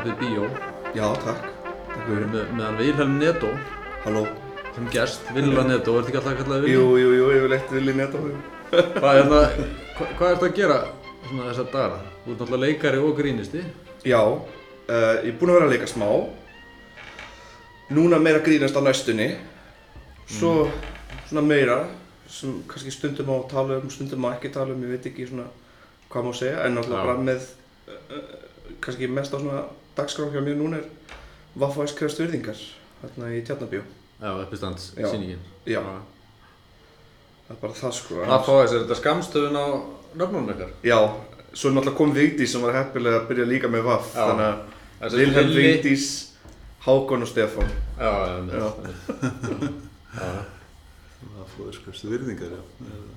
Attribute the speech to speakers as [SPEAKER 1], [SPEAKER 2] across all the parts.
[SPEAKER 1] Guðmundarhlaðið Bíó.
[SPEAKER 2] Já, takk. Takk
[SPEAKER 1] Við
[SPEAKER 2] fyrir.
[SPEAKER 1] með, meðan Vilhelm Netto
[SPEAKER 2] Halló.
[SPEAKER 1] sem gest, Villa Netto, er þetta ekki alltaf að kalla það
[SPEAKER 2] Jú,
[SPEAKER 1] Villi?
[SPEAKER 2] jú, jú, ég vil eitt vilja netta mig.
[SPEAKER 1] Hvað er það, hva, hvað er þetta að gera svona þessa dagara? Þú ert náttúrulega leikari og grínisti.
[SPEAKER 2] Já, uh, ég er búinn að vera að leika smá. Núna meira grínast á næstunni. Svo svona meira sem kannski stundum á að tala um, stundum á ekki tala um, ég veit ekki svona hvað má segja. En náttúrulega bara með, uh, kannski mest á svona dagskrá hjá mér núna er Vaffa S. krefst virðingar, þarna í Tjarnabjó.
[SPEAKER 1] Já, uppistands,
[SPEAKER 2] Já.
[SPEAKER 1] sýningin.
[SPEAKER 2] Já, það er bara það sko.
[SPEAKER 1] Það fáið sér þetta skamstöðun á nöfnunum ykkar.
[SPEAKER 2] Já, svo náttúrulega kom Vigdís sem var heppilega að byrja líka með Vaff
[SPEAKER 1] Já.
[SPEAKER 2] Þannig að Vilhelm, Vigdís, Hákon og Stefán
[SPEAKER 1] Já, já, já.
[SPEAKER 2] Já.
[SPEAKER 1] já.
[SPEAKER 3] Það fóður skrifstu virðingar, já.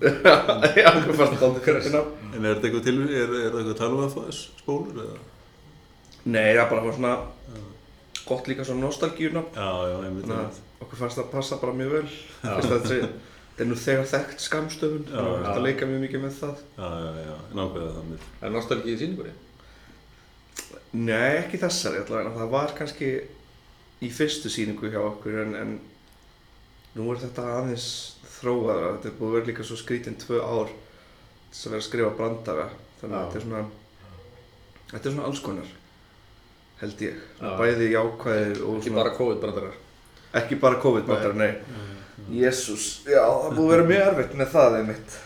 [SPEAKER 2] Já, hvað fannst það aldrei fyrir nafn?
[SPEAKER 3] En er þetta eitthvað til, er, er það eitthvað að tala um að fá spólur eða?
[SPEAKER 2] Nei, það bara var svona gott líka svona nostalgíunafn
[SPEAKER 3] Já, já, einmitt,
[SPEAKER 2] Þannig
[SPEAKER 3] einmitt.
[SPEAKER 2] að okkur fannst það passa bara mjög vel að þetta er nú þegar þekkt skamstöfun
[SPEAKER 3] Já,
[SPEAKER 2] Þannig að
[SPEAKER 1] já.
[SPEAKER 2] þetta leika mjög mikið með það
[SPEAKER 3] Já, já, já, nákvæða það mitt.
[SPEAKER 1] Er nostalgið í sýningunni?
[SPEAKER 2] Nei, ekki þessari allavega, það var kannski í fyrstu sýningu hjá okkur en, en nú er þetta aðeins þróaðra, þetta er búið að vera líka svo skrítinn tvö ár að vera að skrifa brandara, þannig að
[SPEAKER 1] Já.
[SPEAKER 2] þetta er svona, þetta er svona alls konar, held ég,
[SPEAKER 1] Já.
[SPEAKER 2] bæði jákvæðir og
[SPEAKER 1] Ekki
[SPEAKER 2] svona,
[SPEAKER 1] bara COVID-brandarar.
[SPEAKER 2] ekki bara COVID-brandara, nei, Jésús, já, það búið að vera mjög erfitt með það einmitt,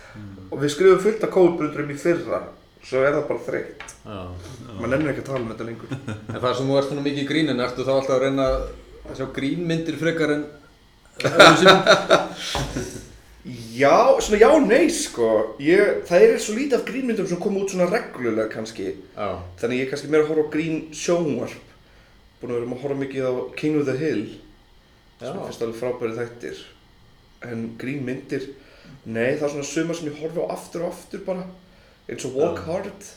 [SPEAKER 2] og við skrifum fullt af COVID-brandarum í fyrra, svo er það bara þreytt, maður nennir ekki að tala um þetta lengur.
[SPEAKER 1] En það sem þú ert svona mikið í gríninu, ertu þá alltaf að reyna að sjá grínmyndir frekar en öðru sinni?
[SPEAKER 2] Já, svona já, nei sko. Ég, Það er svo lítið af grínmyndum sem koma út svona reglulega kannski.
[SPEAKER 1] Já.
[SPEAKER 2] Þannig ég er kannski meira að horfa á grín sjónvarp. Búin að vera að horfa mikið á King of the Hill
[SPEAKER 1] Já.
[SPEAKER 2] Sem finnst alveg frábæri þættir. En grínmyndir Nei, það er svona sumar sem ég horfa á aftur og aftur bara. Eins og Walk Hard.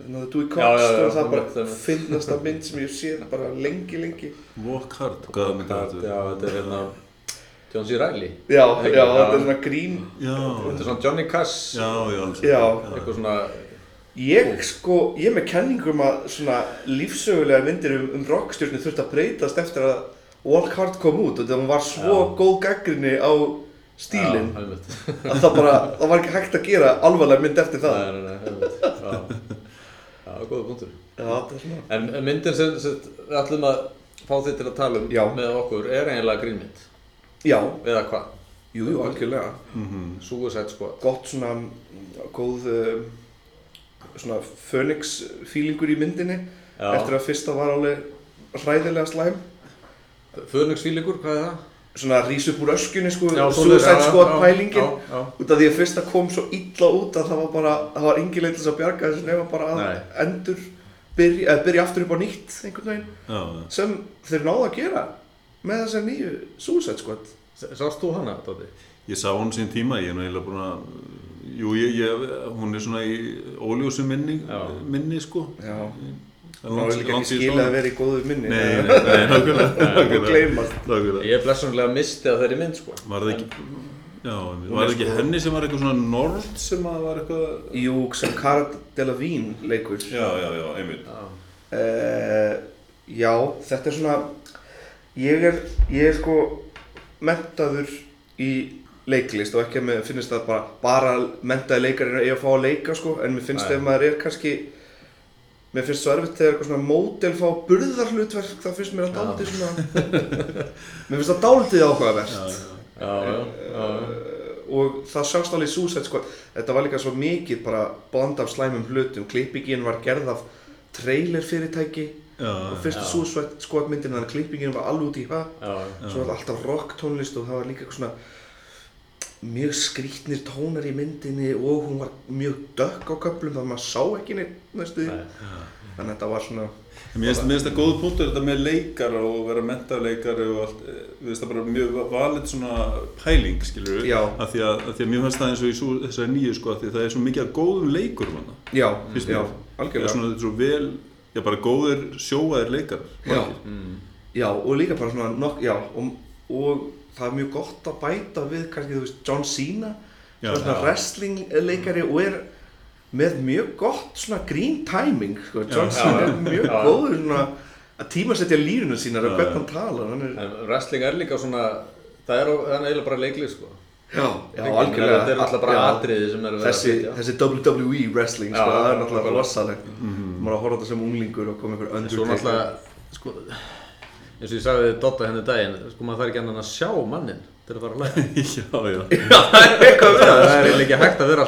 [SPEAKER 2] Þannig að Dewey
[SPEAKER 1] Já,
[SPEAKER 2] Cox
[SPEAKER 1] já, já,
[SPEAKER 2] og það er bara
[SPEAKER 1] einmitt.
[SPEAKER 2] fyndnasta mynd sem ég hef séð bara lengi, lengi.
[SPEAKER 3] Walk hard, hvaða myndi
[SPEAKER 1] Já,
[SPEAKER 3] þetta?
[SPEAKER 1] þetta er hérna John C. Reilly.
[SPEAKER 2] Já, já,
[SPEAKER 1] já.
[SPEAKER 2] þetta er svona grín
[SPEAKER 3] Já,
[SPEAKER 1] Þetta er svona Johnny Cash,
[SPEAKER 3] já, já, alls.
[SPEAKER 2] Já.
[SPEAKER 1] eitthvað svona,
[SPEAKER 2] Ég sko, ég er með kenningum að svona lífsögulega myndir um, um rockstjórnir þurft að breytast eftir að Walk Hard kom út og það var svo
[SPEAKER 1] Já.
[SPEAKER 2] góð gaggrinni á stílinn að það bara, það var ekki hægt að gera alvarlega mynd eftir það.
[SPEAKER 1] Nei, nei, nei, einmitt. Já. Já, góða punktur.
[SPEAKER 2] Já, það er svona.
[SPEAKER 1] En myndin sem, sem við ætlum að fá þig til að tala um
[SPEAKER 2] Já.
[SPEAKER 1] með okkur er eiginlega grínmynd.
[SPEAKER 2] Já,
[SPEAKER 1] Eða hvað?
[SPEAKER 2] jú, jú, algjörlega.
[SPEAKER 3] Mhm.
[SPEAKER 1] Suicide Squad.
[SPEAKER 2] Gott svona, mm, góð, um, svona Phoenix feelingur í myndinni
[SPEAKER 1] Já.
[SPEAKER 2] eftir að fyrsta var alveg hræðilega slæm.
[SPEAKER 1] Phoenix Fílingur, hvað er það?
[SPEAKER 2] Svona rís upp úr öskunni sko,
[SPEAKER 1] svoleiðis,
[SPEAKER 2] Suicide
[SPEAKER 1] já,
[SPEAKER 2] Squad
[SPEAKER 1] já,
[SPEAKER 2] pælingin.
[SPEAKER 1] Já, já.
[SPEAKER 2] út af því að fyrsta kom svo illa út að það var bara, það var engin þess að bjarga þessu bara að
[SPEAKER 1] Nei.
[SPEAKER 2] endur byrja, byrja aftur upp á nýtt einhvern veginn
[SPEAKER 3] Já, já.
[SPEAKER 2] sem þeir náðu að gera með þessar nýju Suicide Squad
[SPEAKER 1] Sást þú hana, Dóti?
[SPEAKER 3] Ég sá hún sín tíma, ég er nú eiginlega búin að, jú, ég, ég, hún er svona í óljósum minni, minni, sko.
[SPEAKER 2] Já, var líka ekki skilið að vera í góðu minni
[SPEAKER 3] Nei, nei, nei, nákvæmlega.
[SPEAKER 1] Ég er blessunlega misti á þeirri mynd, sko.
[SPEAKER 3] Var það ekki, já, var það ekki
[SPEAKER 2] sko-
[SPEAKER 3] henni sem var eitthvað svona nord sem að var eitthvað,
[SPEAKER 2] Jú, sem Cara Delevingne leikur
[SPEAKER 3] já, já, já, einmitt.
[SPEAKER 1] Já.
[SPEAKER 2] uh, Já, þetta er svona ég er, ég er sko mentaður í leiklist og ekki að mér finnst það bara bara mentaði leikari er að fá að leika sko en mér finnst ef maður er kannski mér finnst svo erfitt þegar eitthvað svona mótel fá burðarhlutverk það finnst mér að dálítið svona mér finnst það dálítið áhugavert. Uh, og það sást alveg í Suicide Squad. Þetta var líka svo mikið bara bland af slæmum hlutum. Klippingin var gerð af trailer fyrirtæki
[SPEAKER 3] Já,
[SPEAKER 2] og fyrstu. Suicide Squad myndin þannig að klippingin var alveg út í hvað
[SPEAKER 1] Já,
[SPEAKER 2] svo var alltaf rock tónlist og það var líka eitthvað svona mjög skrítnir tónar í myndinni og hún var mjög dökk á köflum þannig að maður sá ekki neitt næstu því þannig að þetta var svona
[SPEAKER 3] Mér finnst það góð punktur þetta með leikar og vera mentaðleikari og allt, eh, mér finnst það bara mjög valið svona pæling, skilur við,
[SPEAKER 2] Já.
[SPEAKER 3] að því að, að því að mér finnst það eins og í þessari nýju sko, að því að það er svo mikið af góðum leikurum hana.
[SPEAKER 2] já, já,
[SPEAKER 3] mér. Það er
[SPEAKER 2] algjörlega
[SPEAKER 3] svona svo vel, já bara góðir sjóaðir leikarar.
[SPEAKER 2] Já.
[SPEAKER 1] Mm.
[SPEAKER 2] já, og líka bara svona nokk, já, og, og það er mjög gott að bæta við kannski, þú veist, John Cena
[SPEAKER 3] Já,
[SPEAKER 2] svona
[SPEAKER 1] já.
[SPEAKER 2] wrestling leikari og er með mjög gott svona green timing sko. John
[SPEAKER 3] Já.
[SPEAKER 2] Cena er mjög
[SPEAKER 1] Já.
[SPEAKER 2] góður svona að tímasetja línuna sínar og hvernig hann talar hann er,
[SPEAKER 1] En wrestling er líka svona, það er, það er eiginlega bara leiklið sko.
[SPEAKER 2] já, já, algjörlega
[SPEAKER 1] Þetta er alltaf bara atriði sem er verið
[SPEAKER 2] þessi,
[SPEAKER 1] að
[SPEAKER 2] þessi WWE wrestling sko,
[SPEAKER 1] Já,
[SPEAKER 2] það er náttúrulega rosalegt maður er að horfa á þetta sem unglingur og koma einhver
[SPEAKER 1] En svo náttúrulega, sko, eins og ég sagði Dotta henni daginn, sko maður þarf ekki annan að sjá mannin til að fara að hlæja.
[SPEAKER 3] Já, já.
[SPEAKER 2] það er eitthvað við
[SPEAKER 1] það er eiginlega ekki hægt að vera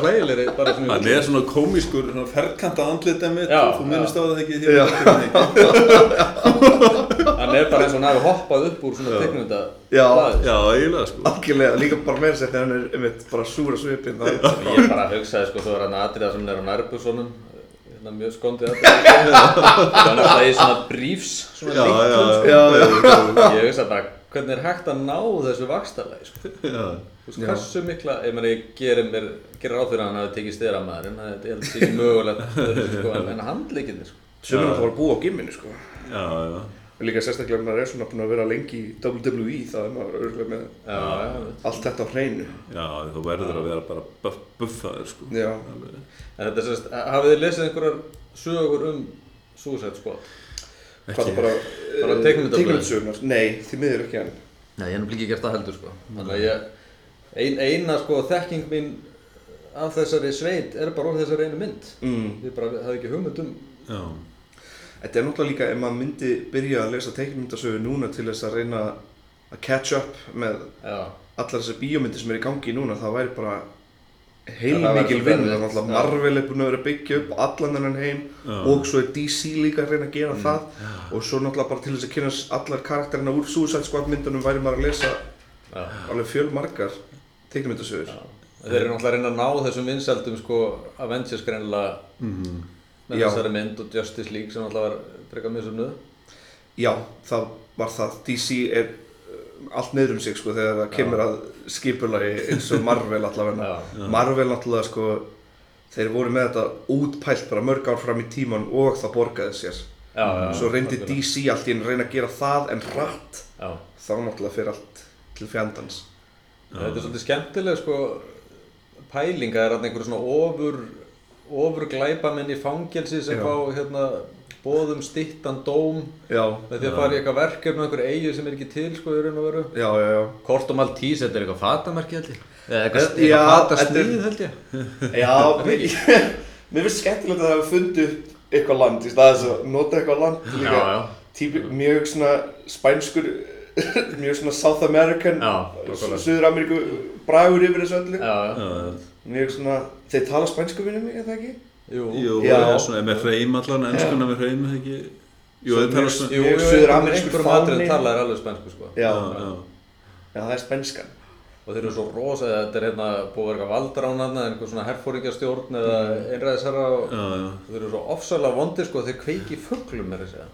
[SPEAKER 1] sem
[SPEAKER 3] Hann er svona komískur, svona ferkanta andlitið mitt,
[SPEAKER 1] Já,
[SPEAKER 3] þú minnist á það ekki því
[SPEAKER 2] Já.
[SPEAKER 1] Hann er bara eins og hann hafi hoppað upp úr svona teiknumynda
[SPEAKER 2] Já.
[SPEAKER 3] Já, eiginlega sko.
[SPEAKER 2] algjörlega, líka bara meira sér þegar hann er einmitt bara súra svipin það
[SPEAKER 1] Ég bara hugsaði sko, þú er hann atriða sem er á nærbúsunum hérna mjög skondið atriða Það er svona briefs, svona
[SPEAKER 3] Já, já,
[SPEAKER 1] litlum sko.
[SPEAKER 2] já, já,
[SPEAKER 1] Ég hugsaði bara, hvernig er hægt að ná þessu vakstarlagi sko. Þú veist, hversu mikla, ég meina ég gerir mér, gerir ráð fyrir að hann hafi tekið styrra maður en það er ekki mögulegt, sko, en, handleikinni, sko.
[SPEAKER 2] sem er náttúrulega að búa á gimminu sko
[SPEAKER 3] Já, já.
[SPEAKER 2] Líka sérstaklega ef maður er svona búin að vera lengi í WWE þá er maður örgulega með
[SPEAKER 1] Já,
[SPEAKER 2] allt þetta á hreinu
[SPEAKER 3] Já, þú verður að vera bara buff, buffaður sko.
[SPEAKER 2] já,
[SPEAKER 1] En þetta er sérst, hafið þið lesið einhverjar sögur um Suicide Squad?
[SPEAKER 2] hvað það bara
[SPEAKER 1] Bara teiknimyndablöð?
[SPEAKER 2] teiknumyndasögunar, nei, því miður ekki enn
[SPEAKER 1] Nei, ég hef náttúrulega ekki gert það heldur, sko. Þannig að ég, ein, eina, sko, þekking mín af þessari sveit er bara orð þessari einu mynd.
[SPEAKER 2] mm.
[SPEAKER 1] Ég bara hafði ekki hugmynd um,
[SPEAKER 3] Já.
[SPEAKER 2] Þetta er náttúrulega líka ef maður myndi byrja að lesa teiknumyndasögu núna til þess að reyna að catch up með
[SPEAKER 1] já,
[SPEAKER 2] allar þessar bíómyndir sem er í gangi núna það væri bara
[SPEAKER 1] Já,
[SPEAKER 2] heilmikil vinn, er náttúrulega
[SPEAKER 1] já.
[SPEAKER 2] Marvel er búin að vera að byggja upp allan þennan heim
[SPEAKER 3] Já.
[SPEAKER 2] og svo er DC líka að reyna að gera það og svo náttúrulega bara til þess að kynast allar karakterina úr Suicide Squad myndunum væri maður að lesa
[SPEAKER 1] já.
[SPEAKER 2] alveg fjölmargar teiknumyndasögur
[SPEAKER 1] Já. Þeir eru náttúrulega að reyna að ná þessum vinsældum sko Avengers greinilega
[SPEAKER 3] Mhm.
[SPEAKER 1] Með
[SPEAKER 2] Já.
[SPEAKER 1] þessari mynd og Justice League sem náttúrulega var frekar mjög sem nöð.
[SPEAKER 2] Já, það var það. DC er uh, allt niður um sig sko þegar það kemur að skipulagi eins og Marvel allavega.
[SPEAKER 1] Já.
[SPEAKER 2] Marvel náttúrulega sko, þeir voru með þetta útpælt bara mörg ár fram í tíman og það borgaði sér.
[SPEAKER 1] Já, já.
[SPEAKER 2] Svo reyndi
[SPEAKER 1] algjörlega.
[SPEAKER 2] DC allt í að reyna að gera það en hratt.
[SPEAKER 1] Já.
[SPEAKER 2] Þá náttúrulega fyrir allt til fjandans.
[SPEAKER 1] Þetta er svolítið skemmtileg sko pælinga er að einhverju svona ofur ofur glæpamenn í fangelsi sem
[SPEAKER 2] Já.
[SPEAKER 1] fá hérna bóðum stittan dóm
[SPEAKER 2] Já,
[SPEAKER 1] með því að fara í eitthvað verkefni á einhverju eigu sem er ekki til sko í raun og veru
[SPEAKER 2] já, já, já.
[SPEAKER 1] Kort og Maltís, þetta er eitthvað fatamerki held ég eða eitthvað,
[SPEAKER 2] Eh,
[SPEAKER 1] eitthvað fatasmíð held ég
[SPEAKER 2] Já, mér, mér finnst skemmtilegt að það hefur fundið eitthvað land í staðis að nota eitthvað land líka.
[SPEAKER 1] Já, já.
[SPEAKER 2] Típi, mjög svona spænskur, mjög svona South American. Suður Ameríku bragur yfir þessu öllu. Mjög svona, þeir tala spænsku vinni mig, eða ekki?
[SPEAKER 1] jú,
[SPEAKER 3] Jú,
[SPEAKER 2] Já.
[SPEAKER 3] já. svona með hreim allan, ennskuna með hreim, eða ekki? Jú, er
[SPEAKER 2] mjög-
[SPEAKER 3] svona...
[SPEAKER 1] jú,
[SPEAKER 2] Mjög
[SPEAKER 1] jú,
[SPEAKER 2] suður-amerískur
[SPEAKER 1] einhverjum
[SPEAKER 2] fáni.
[SPEAKER 1] atriðum tala er alveg spænsku sko
[SPEAKER 2] Já,
[SPEAKER 3] Já, já.
[SPEAKER 2] það er spænskan.
[SPEAKER 1] og þeir eru svo rosa, þetta er hérna búið að vera eitthvað valdránarna, einhver svona herfóringjastjórn eða einræðisherra og þeir eru svo ofsalega vondir sko, þeir kveiki fugglum er að segja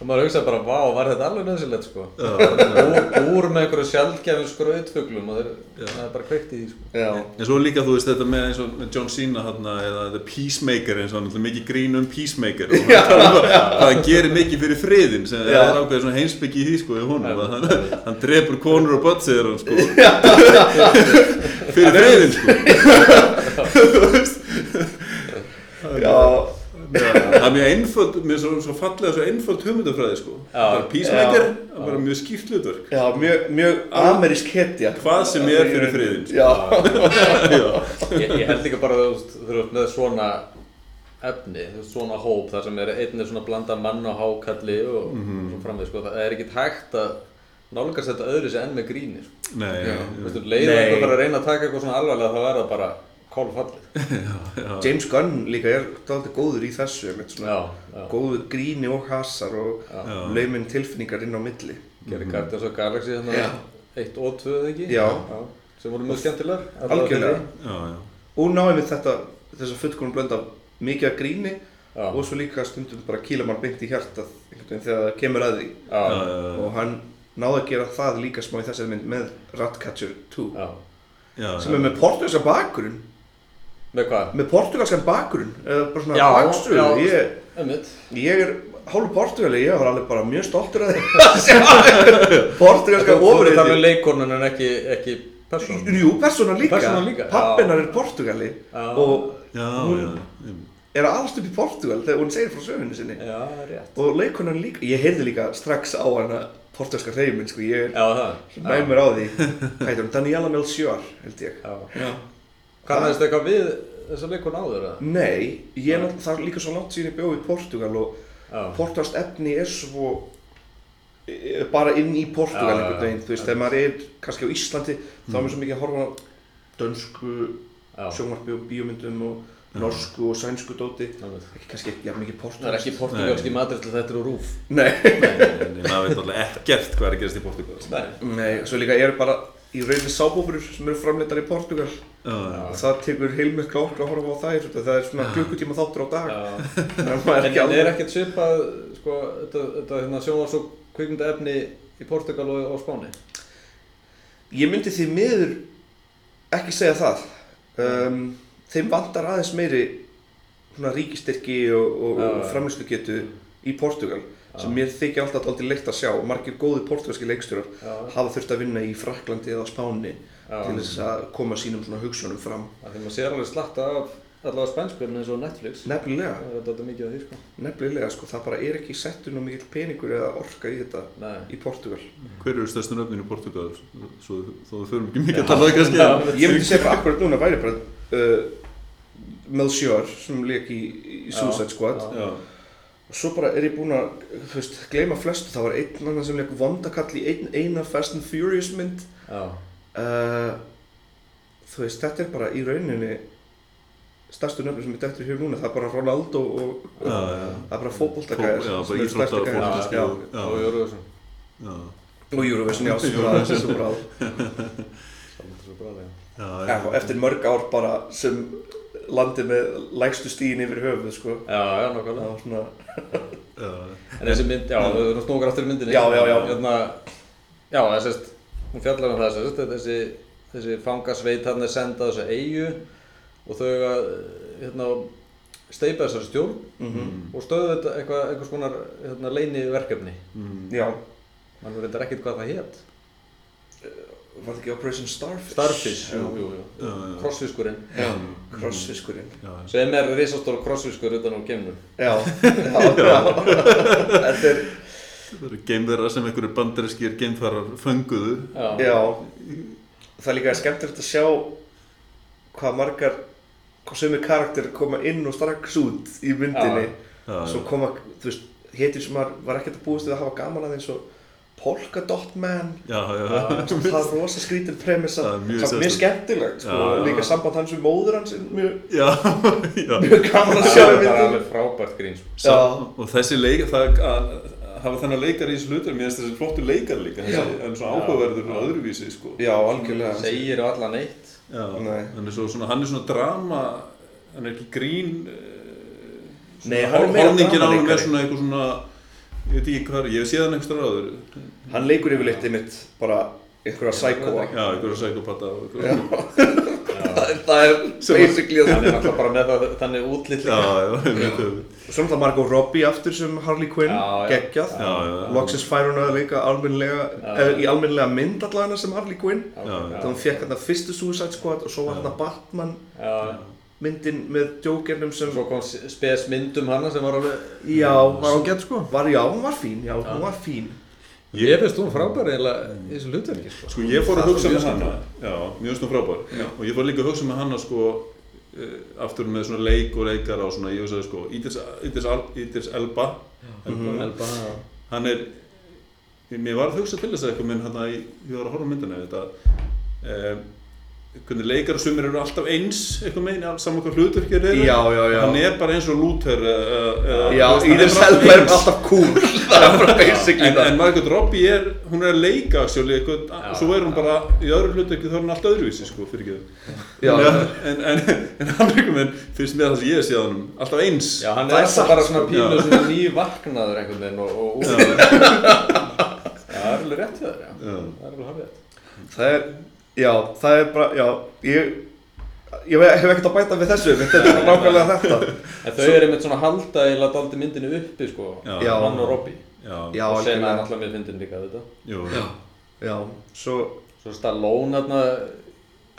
[SPEAKER 1] Og maður hugsa bara, vá, var þetta alveg nöðsilegt sko? Bú- búr með einhverju sjálfgefin skrautfuglum og þeir, það er bara kveikt í því sko.
[SPEAKER 2] Já,
[SPEAKER 3] En svo líka þú veist þetta með eins og með John Cena hérna eða The Peacemaker eins og hann er mikið grín um Peacemaker. Og hann talar um hvað hann gerir mikið fyrir friðin sem
[SPEAKER 2] Já.
[SPEAKER 3] er ákveðið svona heimsbyggi í því sko í honum að hann, hann drepur konur og börn segir hann sko. Fyrir friðin sko
[SPEAKER 2] já,
[SPEAKER 3] það er mjög einföld, mér svo, svo fallega svo einföld hugmyndafræði sko
[SPEAKER 1] Já.
[SPEAKER 3] bara það var mjög skýrt hlutverk
[SPEAKER 2] já, mjög, mjög amerísk hetja.
[SPEAKER 3] hvað sem er fyrir friðin sko.
[SPEAKER 2] Já,
[SPEAKER 1] ég, ég held líka bara þú veist, þú veist með svona efni, þú svona hóp þar sem er einnig svona blanda mann og hákalli og
[SPEAKER 3] Mhm.
[SPEAKER 1] svo framveg sko, það er ekkert hægt að nálgast þetta öðru sér enn með gríni sko.
[SPEAKER 3] Nei, já,
[SPEAKER 1] Þú
[SPEAKER 3] já.
[SPEAKER 1] leið og
[SPEAKER 2] Nei.
[SPEAKER 1] einhver bara að reyna að taka eitthvað svona alvarlega þá er það bara kólfallið
[SPEAKER 2] James Gunn líka er dálítið góður í þessu,
[SPEAKER 1] já, já,
[SPEAKER 2] góður gríni og hasar og
[SPEAKER 3] Já.
[SPEAKER 2] lauminn tilfinningar inn á milli.
[SPEAKER 1] gerir Guardians of the Galaxy
[SPEAKER 2] Já.
[SPEAKER 1] hérna 1 og 2 eða ekki
[SPEAKER 2] Já.
[SPEAKER 1] sem voru mjög skemmtilegar
[SPEAKER 2] Algjörlega.
[SPEAKER 3] já, já.
[SPEAKER 2] Og náðum við þetta, þess að fullkonum blönda mikið að gríni
[SPEAKER 1] Já.
[SPEAKER 2] og svo líka stundum bara kýla mann beint í hjartað einhvern veginn þegar það kemur að því.
[SPEAKER 1] já,
[SPEAKER 3] Já, já, já.
[SPEAKER 2] Og hann náði að gera það líka smá í þessari mynd með Ratcatcher 2
[SPEAKER 1] já.
[SPEAKER 3] Já,
[SPEAKER 2] sem er með portugalskan bakgrunn
[SPEAKER 1] með hvað?
[SPEAKER 2] með portugalskan bakgrunn eða bara svona
[SPEAKER 1] já.
[SPEAKER 2] ég, ég er hálf portugali, ég var alveg bara mjög stoltur að því að sjá portugalska
[SPEAKER 1] Þú þar með leikonun en ekki, ekki Persónan.
[SPEAKER 2] Jú, persónan líka,
[SPEAKER 1] Persónan líka, já.
[SPEAKER 2] pappinar er Portugali
[SPEAKER 1] Já.
[SPEAKER 2] og
[SPEAKER 3] Já,
[SPEAKER 2] Hún-
[SPEAKER 3] já, já.
[SPEAKER 2] er að alast upp í Portugal þegar hún segir frá sögunni sinni
[SPEAKER 1] Já, rétt.
[SPEAKER 2] og leikonan líka, ég heyrði líka strax á hana portugalska reymin, sko, ég er næmur á því heitir hún, Daniela Melchior, held ég
[SPEAKER 1] Já.
[SPEAKER 2] Já.
[SPEAKER 1] Kannaðist eitthvað við þessa leikun áður, eða?
[SPEAKER 2] Nei, ég er náttúrulega, það er líka svo langt síðan ég bjóð í Portugal og
[SPEAKER 1] Já.
[SPEAKER 2] portugalst efni er svo eh, bara inn í Portugal
[SPEAKER 1] Já, já,
[SPEAKER 2] einhvern veginn, þú veist, þegar maður er kannski á Íslandi, þá er mér svo mikið að horfa á dönsku sjónvarpi og bíómyndum og norsku og sænsku dóti ekki kannski ekki jafn mikið
[SPEAKER 1] Það er
[SPEAKER 2] portugalst
[SPEAKER 1] ekki portugalski matur til þetta eru rúf.
[SPEAKER 2] Nei,
[SPEAKER 3] En maður veit alltaf ekkert hvað er að gerast í Portugal.
[SPEAKER 1] Nei.
[SPEAKER 2] nei, svo líka eru bara í rauninni sábúfurur sem eru framleitar í Portugal og það tekur heilmikla okkur að horfa á þær þetta- það er svona
[SPEAKER 1] Já.
[SPEAKER 2] klukkutíma þáttur á dag er
[SPEAKER 1] En
[SPEAKER 2] ekki
[SPEAKER 1] en er ekkert svipað, sko, þetta, þetta hérna, sjónvars og kvikmynda efni í Portugal og, og Spáni?
[SPEAKER 2] ég myndi því miður ekki segja það um, þeim vantar aðeins meiri svona ríkistyrki og, og, og
[SPEAKER 1] já.
[SPEAKER 2] framlýslugetu í Portugal sem mér þykir alltaf aldrei leitt að sjá margir góði portugalski leikstjórar hafa þurft að vinna í Fraklandi eða Spáni
[SPEAKER 1] Já.
[SPEAKER 2] til þess að koma sínum svona hugsunum fram
[SPEAKER 1] Það því maður sér alveg slatta af allavega spænskverðin eins og Netflix.
[SPEAKER 2] nefnilega,
[SPEAKER 1] Það er þetta mikið af því, sko.
[SPEAKER 2] nefnilega sko, það bara er ekki settur nú mikill peningur eða orka í þetta
[SPEAKER 1] Nei.
[SPEAKER 2] í Portugal
[SPEAKER 3] Hver eru stærstu nöfnin í Portugal? Svo þó við förum ekki mikið að tala um það kannski.
[SPEAKER 2] Ég myndi segja bara akkurat núna væri bara uh, Melchior sem leik í, í Suicide Squad
[SPEAKER 1] Já.
[SPEAKER 3] Já.
[SPEAKER 2] Og svo bara er ég búinn að þú veist, gleyma flestu, það var einn annan sem leik vondakall í ein, eina Fast and Furious mynd
[SPEAKER 1] Já.
[SPEAKER 2] uh, þú veist, þetta er bara í rauninni stærstu nöfnir sem er dættur hug núna, það er bara Ronaldo og
[SPEAKER 3] Já, já.
[SPEAKER 2] það er bara
[SPEAKER 3] bara
[SPEAKER 2] sem eru stærstu. Já.
[SPEAKER 1] Og Eurovision.
[SPEAKER 3] Já.
[SPEAKER 2] og Eurovision, já, svo bráð, svo bráð
[SPEAKER 1] Samt svo bráð, já.
[SPEAKER 2] Eftir mörg ár bara sem landi með lægstu stíðin yfir höfuð sko.
[SPEAKER 1] Já, já,
[SPEAKER 2] var svona.
[SPEAKER 1] En þessi mynd, já, við erum snókar aftur í myndinni.
[SPEAKER 2] Já, já, já.
[SPEAKER 1] Hérna, já, það sést, hún fjallar um það, sést, þessi, þessi fangasveit hann er sendað þessu eigu og þau eiga, hérna, steipa þessari stjórn
[SPEAKER 2] mm
[SPEAKER 1] og stöðu þetta eitthvað, einhvers konar, hérna, leini verkefni.
[SPEAKER 3] Mm.
[SPEAKER 2] já,
[SPEAKER 1] Man reyndar ekkert hvað það hétt.
[SPEAKER 2] Var það ekki Operation Starfish?
[SPEAKER 1] Starfish, jú, jú, jú.
[SPEAKER 3] Já, já.
[SPEAKER 1] Crossfiskurinn.
[SPEAKER 2] Já, crossfiskurinn
[SPEAKER 3] Já.
[SPEAKER 1] Sem er risastóra crossfiskur utan á geimnum.
[SPEAKER 2] Já, já, já Þetta er,
[SPEAKER 3] Það eru geimverðar sem einhverju bandariskir geimfarar fönguðu.
[SPEAKER 1] Já.
[SPEAKER 2] já Það er líka skemmtilegt að sjá hvað margar hvað sömur karakter koma inn og strax út í myndinni
[SPEAKER 3] Já,
[SPEAKER 2] svo koma, þú veist, hétir sem maður var ekkert að búast við að hafa gaman að eins og Polka Dot Man
[SPEAKER 3] já, já.
[SPEAKER 2] það er rosa skrítin premissa
[SPEAKER 3] Það er mjög
[SPEAKER 2] samt mjög
[SPEAKER 3] sérstakt.
[SPEAKER 2] skemmtilegt sko, líka samband hans við móður hans er mjög,
[SPEAKER 3] Já, já.
[SPEAKER 2] mjög gaman að
[SPEAKER 1] Já,
[SPEAKER 2] sjá
[SPEAKER 1] það er alveg frábært grín, sko.
[SPEAKER 3] Og þessi leik, það að hafa þennan leikar í þessu hlutur, mér finnst þessi flottu leikar líka, en svona áhugaverður og öðruvísi, sko.
[SPEAKER 2] Já, algjörlega
[SPEAKER 1] Segir og allan eitt.
[SPEAKER 3] Já,
[SPEAKER 2] Nei.
[SPEAKER 3] hann er, svo, svona, hann er svona drama, hann er ekki grín,
[SPEAKER 2] Nei, hann er meira
[SPEAKER 3] Hálningin á hann er svona eitthvað svona, ég veit ekki hvað, ég hef séð hann einhverstað áður.
[SPEAKER 2] Hann leikur yfirleitt einmitt bara einhverja psykóa
[SPEAKER 3] Já, einhverja psykopata og einhverja.
[SPEAKER 2] Það er- það er basically
[SPEAKER 1] Hann
[SPEAKER 2] það
[SPEAKER 1] er náttúrulega bara með það, þannig útlitt
[SPEAKER 3] Já, já, einmitt, einmitt.
[SPEAKER 2] Svo náttúrulega Margot Robbie aftur sem Harley Quinn, geggjað.
[SPEAKER 3] Já, já, já.
[SPEAKER 2] Loksins fær hún að leika eða í almennilega mynd allavega sem Harley Quinn.
[SPEAKER 3] Já,
[SPEAKER 2] Þannig að hún fekk hérna fyrstu Suicide Squad og svo var hérna Batman.
[SPEAKER 1] Já.
[SPEAKER 2] Myndin með Jokernum sem
[SPEAKER 1] Svo kom spes mynd um hana sem var alveg,
[SPEAKER 2] Já,
[SPEAKER 1] var ágætt, sko.
[SPEAKER 2] var, já, hún var fín, já, hún var fín.
[SPEAKER 1] Ég finnst hún frábær eiginlega í þessu hlutverki, sko.
[SPEAKER 3] Sko ég fór að hugsa með hana, já, mjög svona frábær. Og ég fór líka að hugsa með hana sko uh, aftur með svona leik og leikara og svona, ég hugsaði sko Idris, Idris, Al- Idris Elba, Elba
[SPEAKER 1] Elba, já.
[SPEAKER 3] hann er mér var að hugsa til þess að eitthvað minn hann að ég ég var að horfa myndina þetta um, hvernig leikara sumir eru alltaf eins eitthvað meginn, saman hvað hlutverkir eru
[SPEAKER 2] Já, já, já.
[SPEAKER 3] hann er bara eins og Luther uh,
[SPEAKER 2] Já, Íris Elba er alltaf cool Það er bara basically
[SPEAKER 3] en,
[SPEAKER 2] það
[SPEAKER 3] en Margot Robbie er, hún er að leika sjóli, eitthvað,
[SPEAKER 1] Já,
[SPEAKER 3] svo er hún
[SPEAKER 1] já.
[SPEAKER 3] bara í öðru hlutverki þá er hún allt öðruvísi sko, fyrir ekki
[SPEAKER 2] Já.
[SPEAKER 3] en, en, en hann einhvern veginn finnst mér það sem ég hef séð hann alltaf eins
[SPEAKER 1] Já, hann
[SPEAKER 2] Það
[SPEAKER 1] er
[SPEAKER 2] er
[SPEAKER 1] alltaf bara svona
[SPEAKER 2] sko.
[SPEAKER 1] pínu
[SPEAKER 3] Já.
[SPEAKER 1] svona nývaknaður einhvern veginn og, og það er alveg rétt já. Það er
[SPEAKER 2] bara, já, ég Ég hef ekkert að bæta við þessu, þetta er bara nákvæmlega þetta
[SPEAKER 1] En þau eru einmitt svona að halda eiginlega daldi myndinu uppi, sko.
[SPEAKER 3] Já.
[SPEAKER 1] Hann og Robbie.
[SPEAKER 3] já,
[SPEAKER 2] Já,
[SPEAKER 1] og sem er náttúrulega með fyndin líka, þetta.
[SPEAKER 3] jú,
[SPEAKER 2] Já, já, svo
[SPEAKER 1] Svo Stallone þarna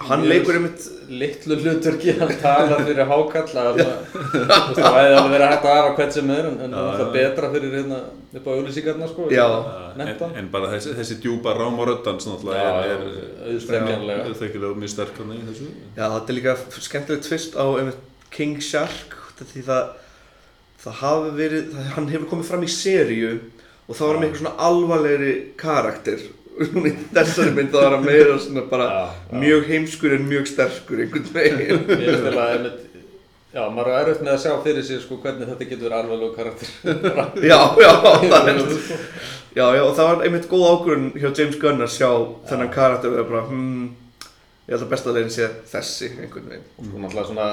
[SPEAKER 2] Hann leikur einmitt
[SPEAKER 1] litlu hlutverki, hann talar fyrir hákall að það hefði alveg verið hægt að hafa hvert sem er en, það er betra fyrir hérna upp á auðlýsingarna sko
[SPEAKER 2] Já.
[SPEAKER 3] en, bara þessi, þessi djúpa rám og röddans náttúrulega er, er auðvitað mjög sterk hann í þessu.
[SPEAKER 2] Já, þetta er líka skemmtilegt tvist á einmitt King Shark því það það hafi verið, það, hann hefur komið fram í seríu og þá var hann með eitthvað svona alvarlegri karakter Núna í þessari mynd þá var hann meira svona bara
[SPEAKER 1] Já, já.
[SPEAKER 2] mjög heimskur en mjög sterkur einhvern veginn
[SPEAKER 1] Mér finnst þetta einmitt Já, maður er erfitt með að sjá fyrir sig sko hvernig þetta getur verið alvarlegu karakter
[SPEAKER 2] Já, já, það er Já, já, og það var einmitt góð ákvörðun hjá James Gunn að sjá þennan karakter og það er bara, hmm, ég held að besta leginn sé þessi einhvern veginn
[SPEAKER 1] og sko náttúrulega svona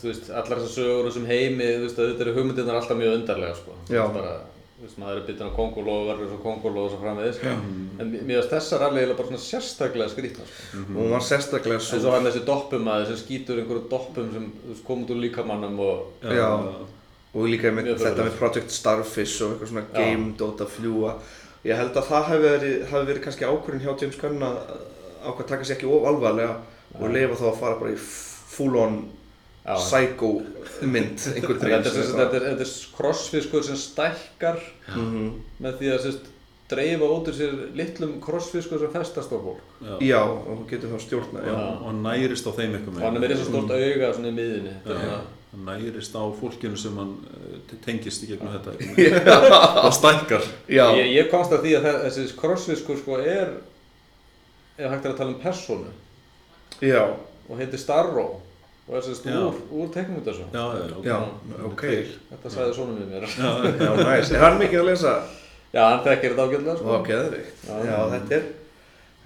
[SPEAKER 1] þú veist, allar þessar sögur og þessum heimi þú veist, auðvitað eru hugmyndirnar alltaf mjög undarlega sko.
[SPEAKER 2] Já.
[SPEAKER 1] Maður er byttin á konguló og verður svo konguló og svo framvegis sko. en mér finnst þessar alveg bara svona sérstaklega skrítna sko.
[SPEAKER 2] og hún var sérstaklega
[SPEAKER 1] eins og
[SPEAKER 2] svo
[SPEAKER 1] hann þessi doppumæður sem skýtur einhverju doppum sem þú veist, kom út úr líkamannum og
[SPEAKER 2] Já. og líka einmitt
[SPEAKER 1] Mjög
[SPEAKER 2] þetta með Project Starfish og eitthvað svona
[SPEAKER 1] Já.
[SPEAKER 2] game dót að fljúa ég held að það hafi verið, hafi verið kannski ákvörðin hjá James Gunn að ákvað taka sér ekki of alvarlega og leifa þá að fara bara í full on
[SPEAKER 1] Já.
[SPEAKER 2] Psycho mynd einhvern
[SPEAKER 1] þetta
[SPEAKER 2] veginn
[SPEAKER 1] er, þetta er, þetta er krossfiskur sem stækkar
[SPEAKER 2] Mhm.
[SPEAKER 1] með því að sérst, dreifa út úr sér litlum krossfiskur sem festast á fólk.
[SPEAKER 2] Já, og hún getur þá stjórna já.
[SPEAKER 1] Já.
[SPEAKER 3] og hann nærist á þeim eitthvað
[SPEAKER 1] og hann er með þess að stórt auga svona í miðinni er
[SPEAKER 3] Já. hann nærist á fólkinu sem hann eh, tengist í gegnum þetta. Og stækkar.
[SPEAKER 2] Já.
[SPEAKER 1] Ég, ég komst að því að þe- þessi krossfiskur sko er ef hægt er að tala um persónu.
[SPEAKER 2] Já,
[SPEAKER 1] og heitir Starro og er sérst úr, úr teiknumundasjó
[SPEAKER 3] já, já, ok.
[SPEAKER 2] já, ok
[SPEAKER 1] þetta sagði svona við mér
[SPEAKER 2] já, næs, er hann mikið að lesa
[SPEAKER 1] já, hann þekkir þetta ágjörlega sko.
[SPEAKER 2] ok, geðvikt
[SPEAKER 1] Já.
[SPEAKER 2] já, þetta er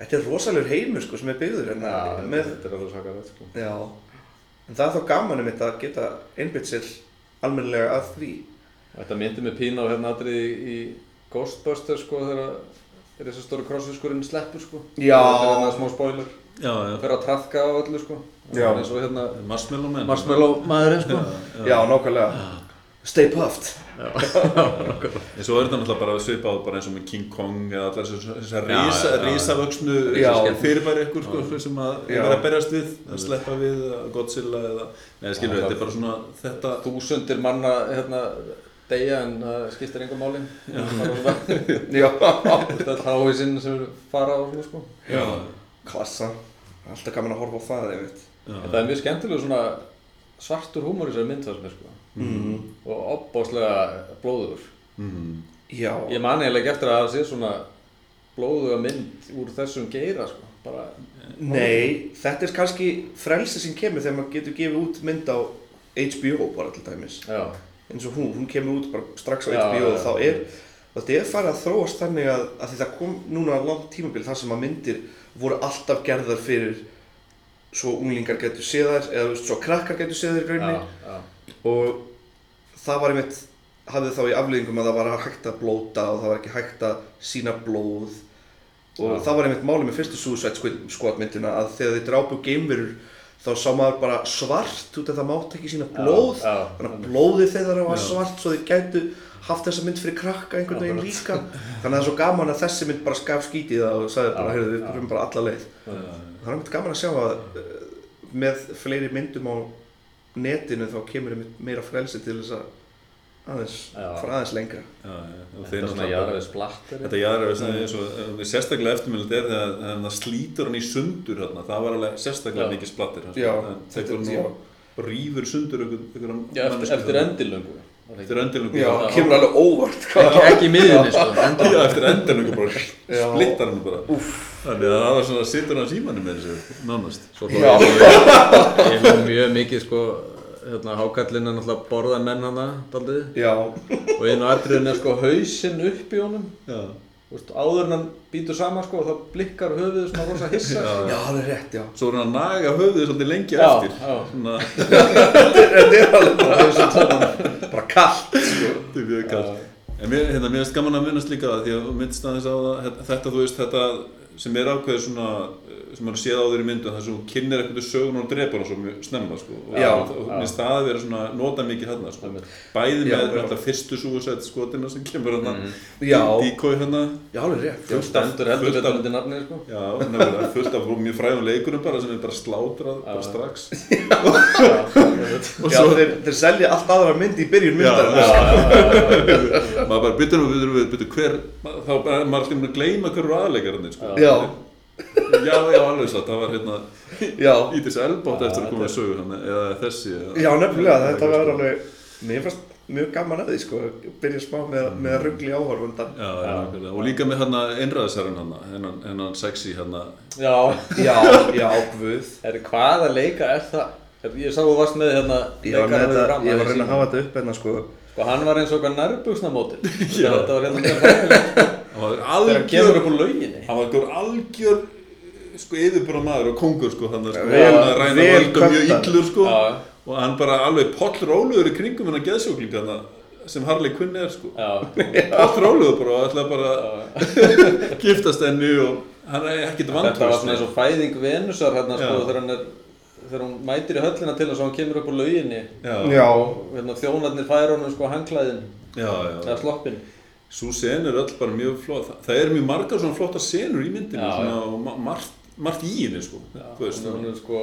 [SPEAKER 2] þetta er rosalegur heimur sko sem er byggður hérna
[SPEAKER 1] já,
[SPEAKER 2] með
[SPEAKER 1] þetta er alveg sakarlegt sko.
[SPEAKER 2] Já, en það er þá gaman um þetta að geta einbytt sér almennilega að því.
[SPEAKER 1] þetta myndi mig pína á hérna aðrið í, í Ghostbusters sko þegar er þessi stóri krossfiskurinn sleppur sko
[SPEAKER 2] Já.
[SPEAKER 1] þetta er hérna smá spoiler. Fyrir að trafka á öllu sko. Eins og hérna
[SPEAKER 3] Marshmallow
[SPEAKER 1] maðurinn sko.
[SPEAKER 2] Já, nákvæmlega. Stay puffed.
[SPEAKER 3] En svo er þetta náttúrulega bara svipað bara eins og með King Kong eða allar þessar þessar
[SPEAKER 1] Já,
[SPEAKER 3] risa,
[SPEAKER 1] já, já.
[SPEAKER 3] risavöxnu
[SPEAKER 2] Já.
[SPEAKER 3] fyrirbæri ykkur sko, sem að er verið að berjast við, að sleppa við, Godzilla eða, neða skilur,
[SPEAKER 1] Já,
[SPEAKER 3] þetta er bara svona þetta,
[SPEAKER 1] þúsundir manna hérna deyja en það skiptir engum máli.
[SPEAKER 2] Já.
[SPEAKER 1] þetta er háísinn sem eru fara á svona sko.
[SPEAKER 3] Já,
[SPEAKER 2] Klassa. Alltaf gaman að horfa á það, einmitt.
[SPEAKER 3] já,
[SPEAKER 1] þetta er mjög skemmtilega svona svartur húmor í þessari mynd þar sem er sko
[SPEAKER 2] Mm.
[SPEAKER 1] og opbáslega blóður
[SPEAKER 3] Mhm.
[SPEAKER 2] Já.
[SPEAKER 1] ég man eiginlega ekki eftir að það sé svona blóðuga mynd úr þessum geira sko bara
[SPEAKER 2] Nei, þetta er kannski frelsi sem kemur þegar maður getur gefið út mynd á HBO bara til dæmis.
[SPEAKER 1] já
[SPEAKER 2] Eins og hún, hún kemur út bara strax á
[SPEAKER 1] Já,
[SPEAKER 2] HBO og þá er, þetta er farið að þróast þannig að, að því það kom núna langt tímabil þar sem að myndir voru alltaf gerðar fyrir svo unglingar getur séð þær eða veist, svo krakkar getur séð þær í rauninni.
[SPEAKER 1] Já, já.
[SPEAKER 2] og það var einmitt hafði þá í afleggingum að það var hægt að blóta og það var ekki hægt að sína blóð. Og
[SPEAKER 1] Já.
[SPEAKER 2] það var einmitt málið með fyrstu Suicide Squad- myndina að þegar þið drápu geimverur þá sá maður bara svart út af það mátt ekki sína blóð. þannig að blóðið þeirra var svart svo þið gætu haft þessa mynd fyrir krakka einhvern veginn
[SPEAKER 1] Akkurat.
[SPEAKER 2] líka. Þannig að það er svo gaman að þessi mynd bara skaf skítið það og sagði bara,
[SPEAKER 1] Já,
[SPEAKER 2] heyrðu, við
[SPEAKER 1] já.
[SPEAKER 2] erum bara alla leið. Það er einmitt gaman að sjá að uh, með fleiri myndum á netinu þá kemur einmitt meira frelsi til þess að aðeins, fara aðeins lengra.
[SPEAKER 3] Já, já, og
[SPEAKER 1] þetta er svona jarðið splatter.
[SPEAKER 3] Þetta er og uh, sérstaklega eftirmjöld er þegar það slítur hann í sundur þarna, það var alveg sérstaklega mikið splattir þetta- er
[SPEAKER 2] já.
[SPEAKER 3] nú rýfur sundur ykkur, ykkur
[SPEAKER 1] já, eftir, eftir endilöngu ekki?
[SPEAKER 3] eftir endilungu
[SPEAKER 2] já, kemur alveg óvart
[SPEAKER 1] ekki, ekki í miðjunni sko endilöngu
[SPEAKER 3] Já, eftir endilungu bara splittar hann bara. Þannig að það var svona sittur hann símanum með þessu, nánast.
[SPEAKER 1] Svo hló ég mjög- mjög mikið sko hérna hákallinn er náttúrulega borða menn hana daldið
[SPEAKER 2] já,
[SPEAKER 1] og einu atriðin er sko hausinn upp í honum.
[SPEAKER 3] Já,
[SPEAKER 1] áður en hann býtur saman sko og þá blikkar höfuðið svona rosa hissa
[SPEAKER 3] Já.
[SPEAKER 2] já, það er rétt, já
[SPEAKER 3] svo er hann að naga höfuðið svolítið lengi
[SPEAKER 1] Já,
[SPEAKER 3] eftir
[SPEAKER 1] já.
[SPEAKER 3] Svona,
[SPEAKER 2] þetta er alveg bara, bara kallt sko.
[SPEAKER 3] þetta er mjög kallt En mér, hérna, mér finnst gaman að minnast líka það því að minnst aðeins á það þetta- þú veist, þetta sem er ákveðið svona sem maður séð á þeirri myndu þar sem hún kynir eitthvað sögun og drepar hann svo mjög snemma sko. og og- og það að vera svona nota mikið hann sko. Bæði
[SPEAKER 2] Já,
[SPEAKER 3] með
[SPEAKER 2] já.
[SPEAKER 3] þetta fyrstu súsætt skotina sem kemur hann
[SPEAKER 1] Mhm.
[SPEAKER 3] Díkói hann
[SPEAKER 2] alveg rétt.
[SPEAKER 1] Þú stendur heldur
[SPEAKER 3] fullt af-
[SPEAKER 1] sko.
[SPEAKER 3] Fullt af mjög fræðum leikurum bara sem er bara slátrað bara strax og svo
[SPEAKER 2] þeir, selja allt aðra mynd í byrjun myndar.
[SPEAKER 3] maður bara byttur nú, byttur byttur hver þá bara maður alltaf að gleyma hverju aðleikarinn sko.
[SPEAKER 2] Já.
[SPEAKER 3] já, já, alveg satt, það var hérna
[SPEAKER 2] Já,
[SPEAKER 3] Ítis Elbátt
[SPEAKER 1] Já,
[SPEAKER 3] eftir að koma að sögu hann eða þessi eða,
[SPEAKER 2] já, nefnilega, þetta var alveg, mér fannst mjög gaman að því, sko, byrja smá með, með að ruggli áhorfundan.
[SPEAKER 3] Já, já, nákvæmlega. og líka með hann einræðisherrin hann hennan, hennan sexy hann
[SPEAKER 1] já.
[SPEAKER 2] Já, já, guð.
[SPEAKER 1] Er, hvaða leika er það? Ég sá þú varst með hérna
[SPEAKER 2] Ég var, með
[SPEAKER 1] leikarinn við
[SPEAKER 2] þetta,
[SPEAKER 1] fram
[SPEAKER 2] ég var að
[SPEAKER 1] í
[SPEAKER 2] reyna að hafa þetta upp hérna, sko.
[SPEAKER 1] Sko hann var eins og okkar nærbuksnamótil Þetta var hérna Þegar
[SPEAKER 3] algjör
[SPEAKER 1] upp úr lauginni.
[SPEAKER 3] hann var einhver algjör sko yfirbúra maður og kongur sko hann sko, hann að ræna
[SPEAKER 2] vel
[SPEAKER 3] völdum mjög illur sko
[SPEAKER 1] Já,
[SPEAKER 3] og hann bara alveg pollróluður í kringum hennar geðsjókling hann sem Harley Quinn er sko.
[SPEAKER 1] Já,
[SPEAKER 3] pollróluður bara og ætlaði bara að giftast henni og hann er ekkert
[SPEAKER 1] Þetta var svona eins og fæðing Venusar hérna sko þegar hann er þegar hún mætir í höllina til þess að hann kemur upp úr lauginni.
[SPEAKER 3] Já,
[SPEAKER 2] Já,
[SPEAKER 1] og hérna, þjónarnir færa honum sko hangklæðin eða sloppin
[SPEAKER 3] Sú sen er öll bara mjög flott. Það, það er mjög margar svona flotta senur í myndinu
[SPEAKER 1] Já,
[SPEAKER 3] svona, og ma margt, margt í henni sko.
[SPEAKER 1] Er sko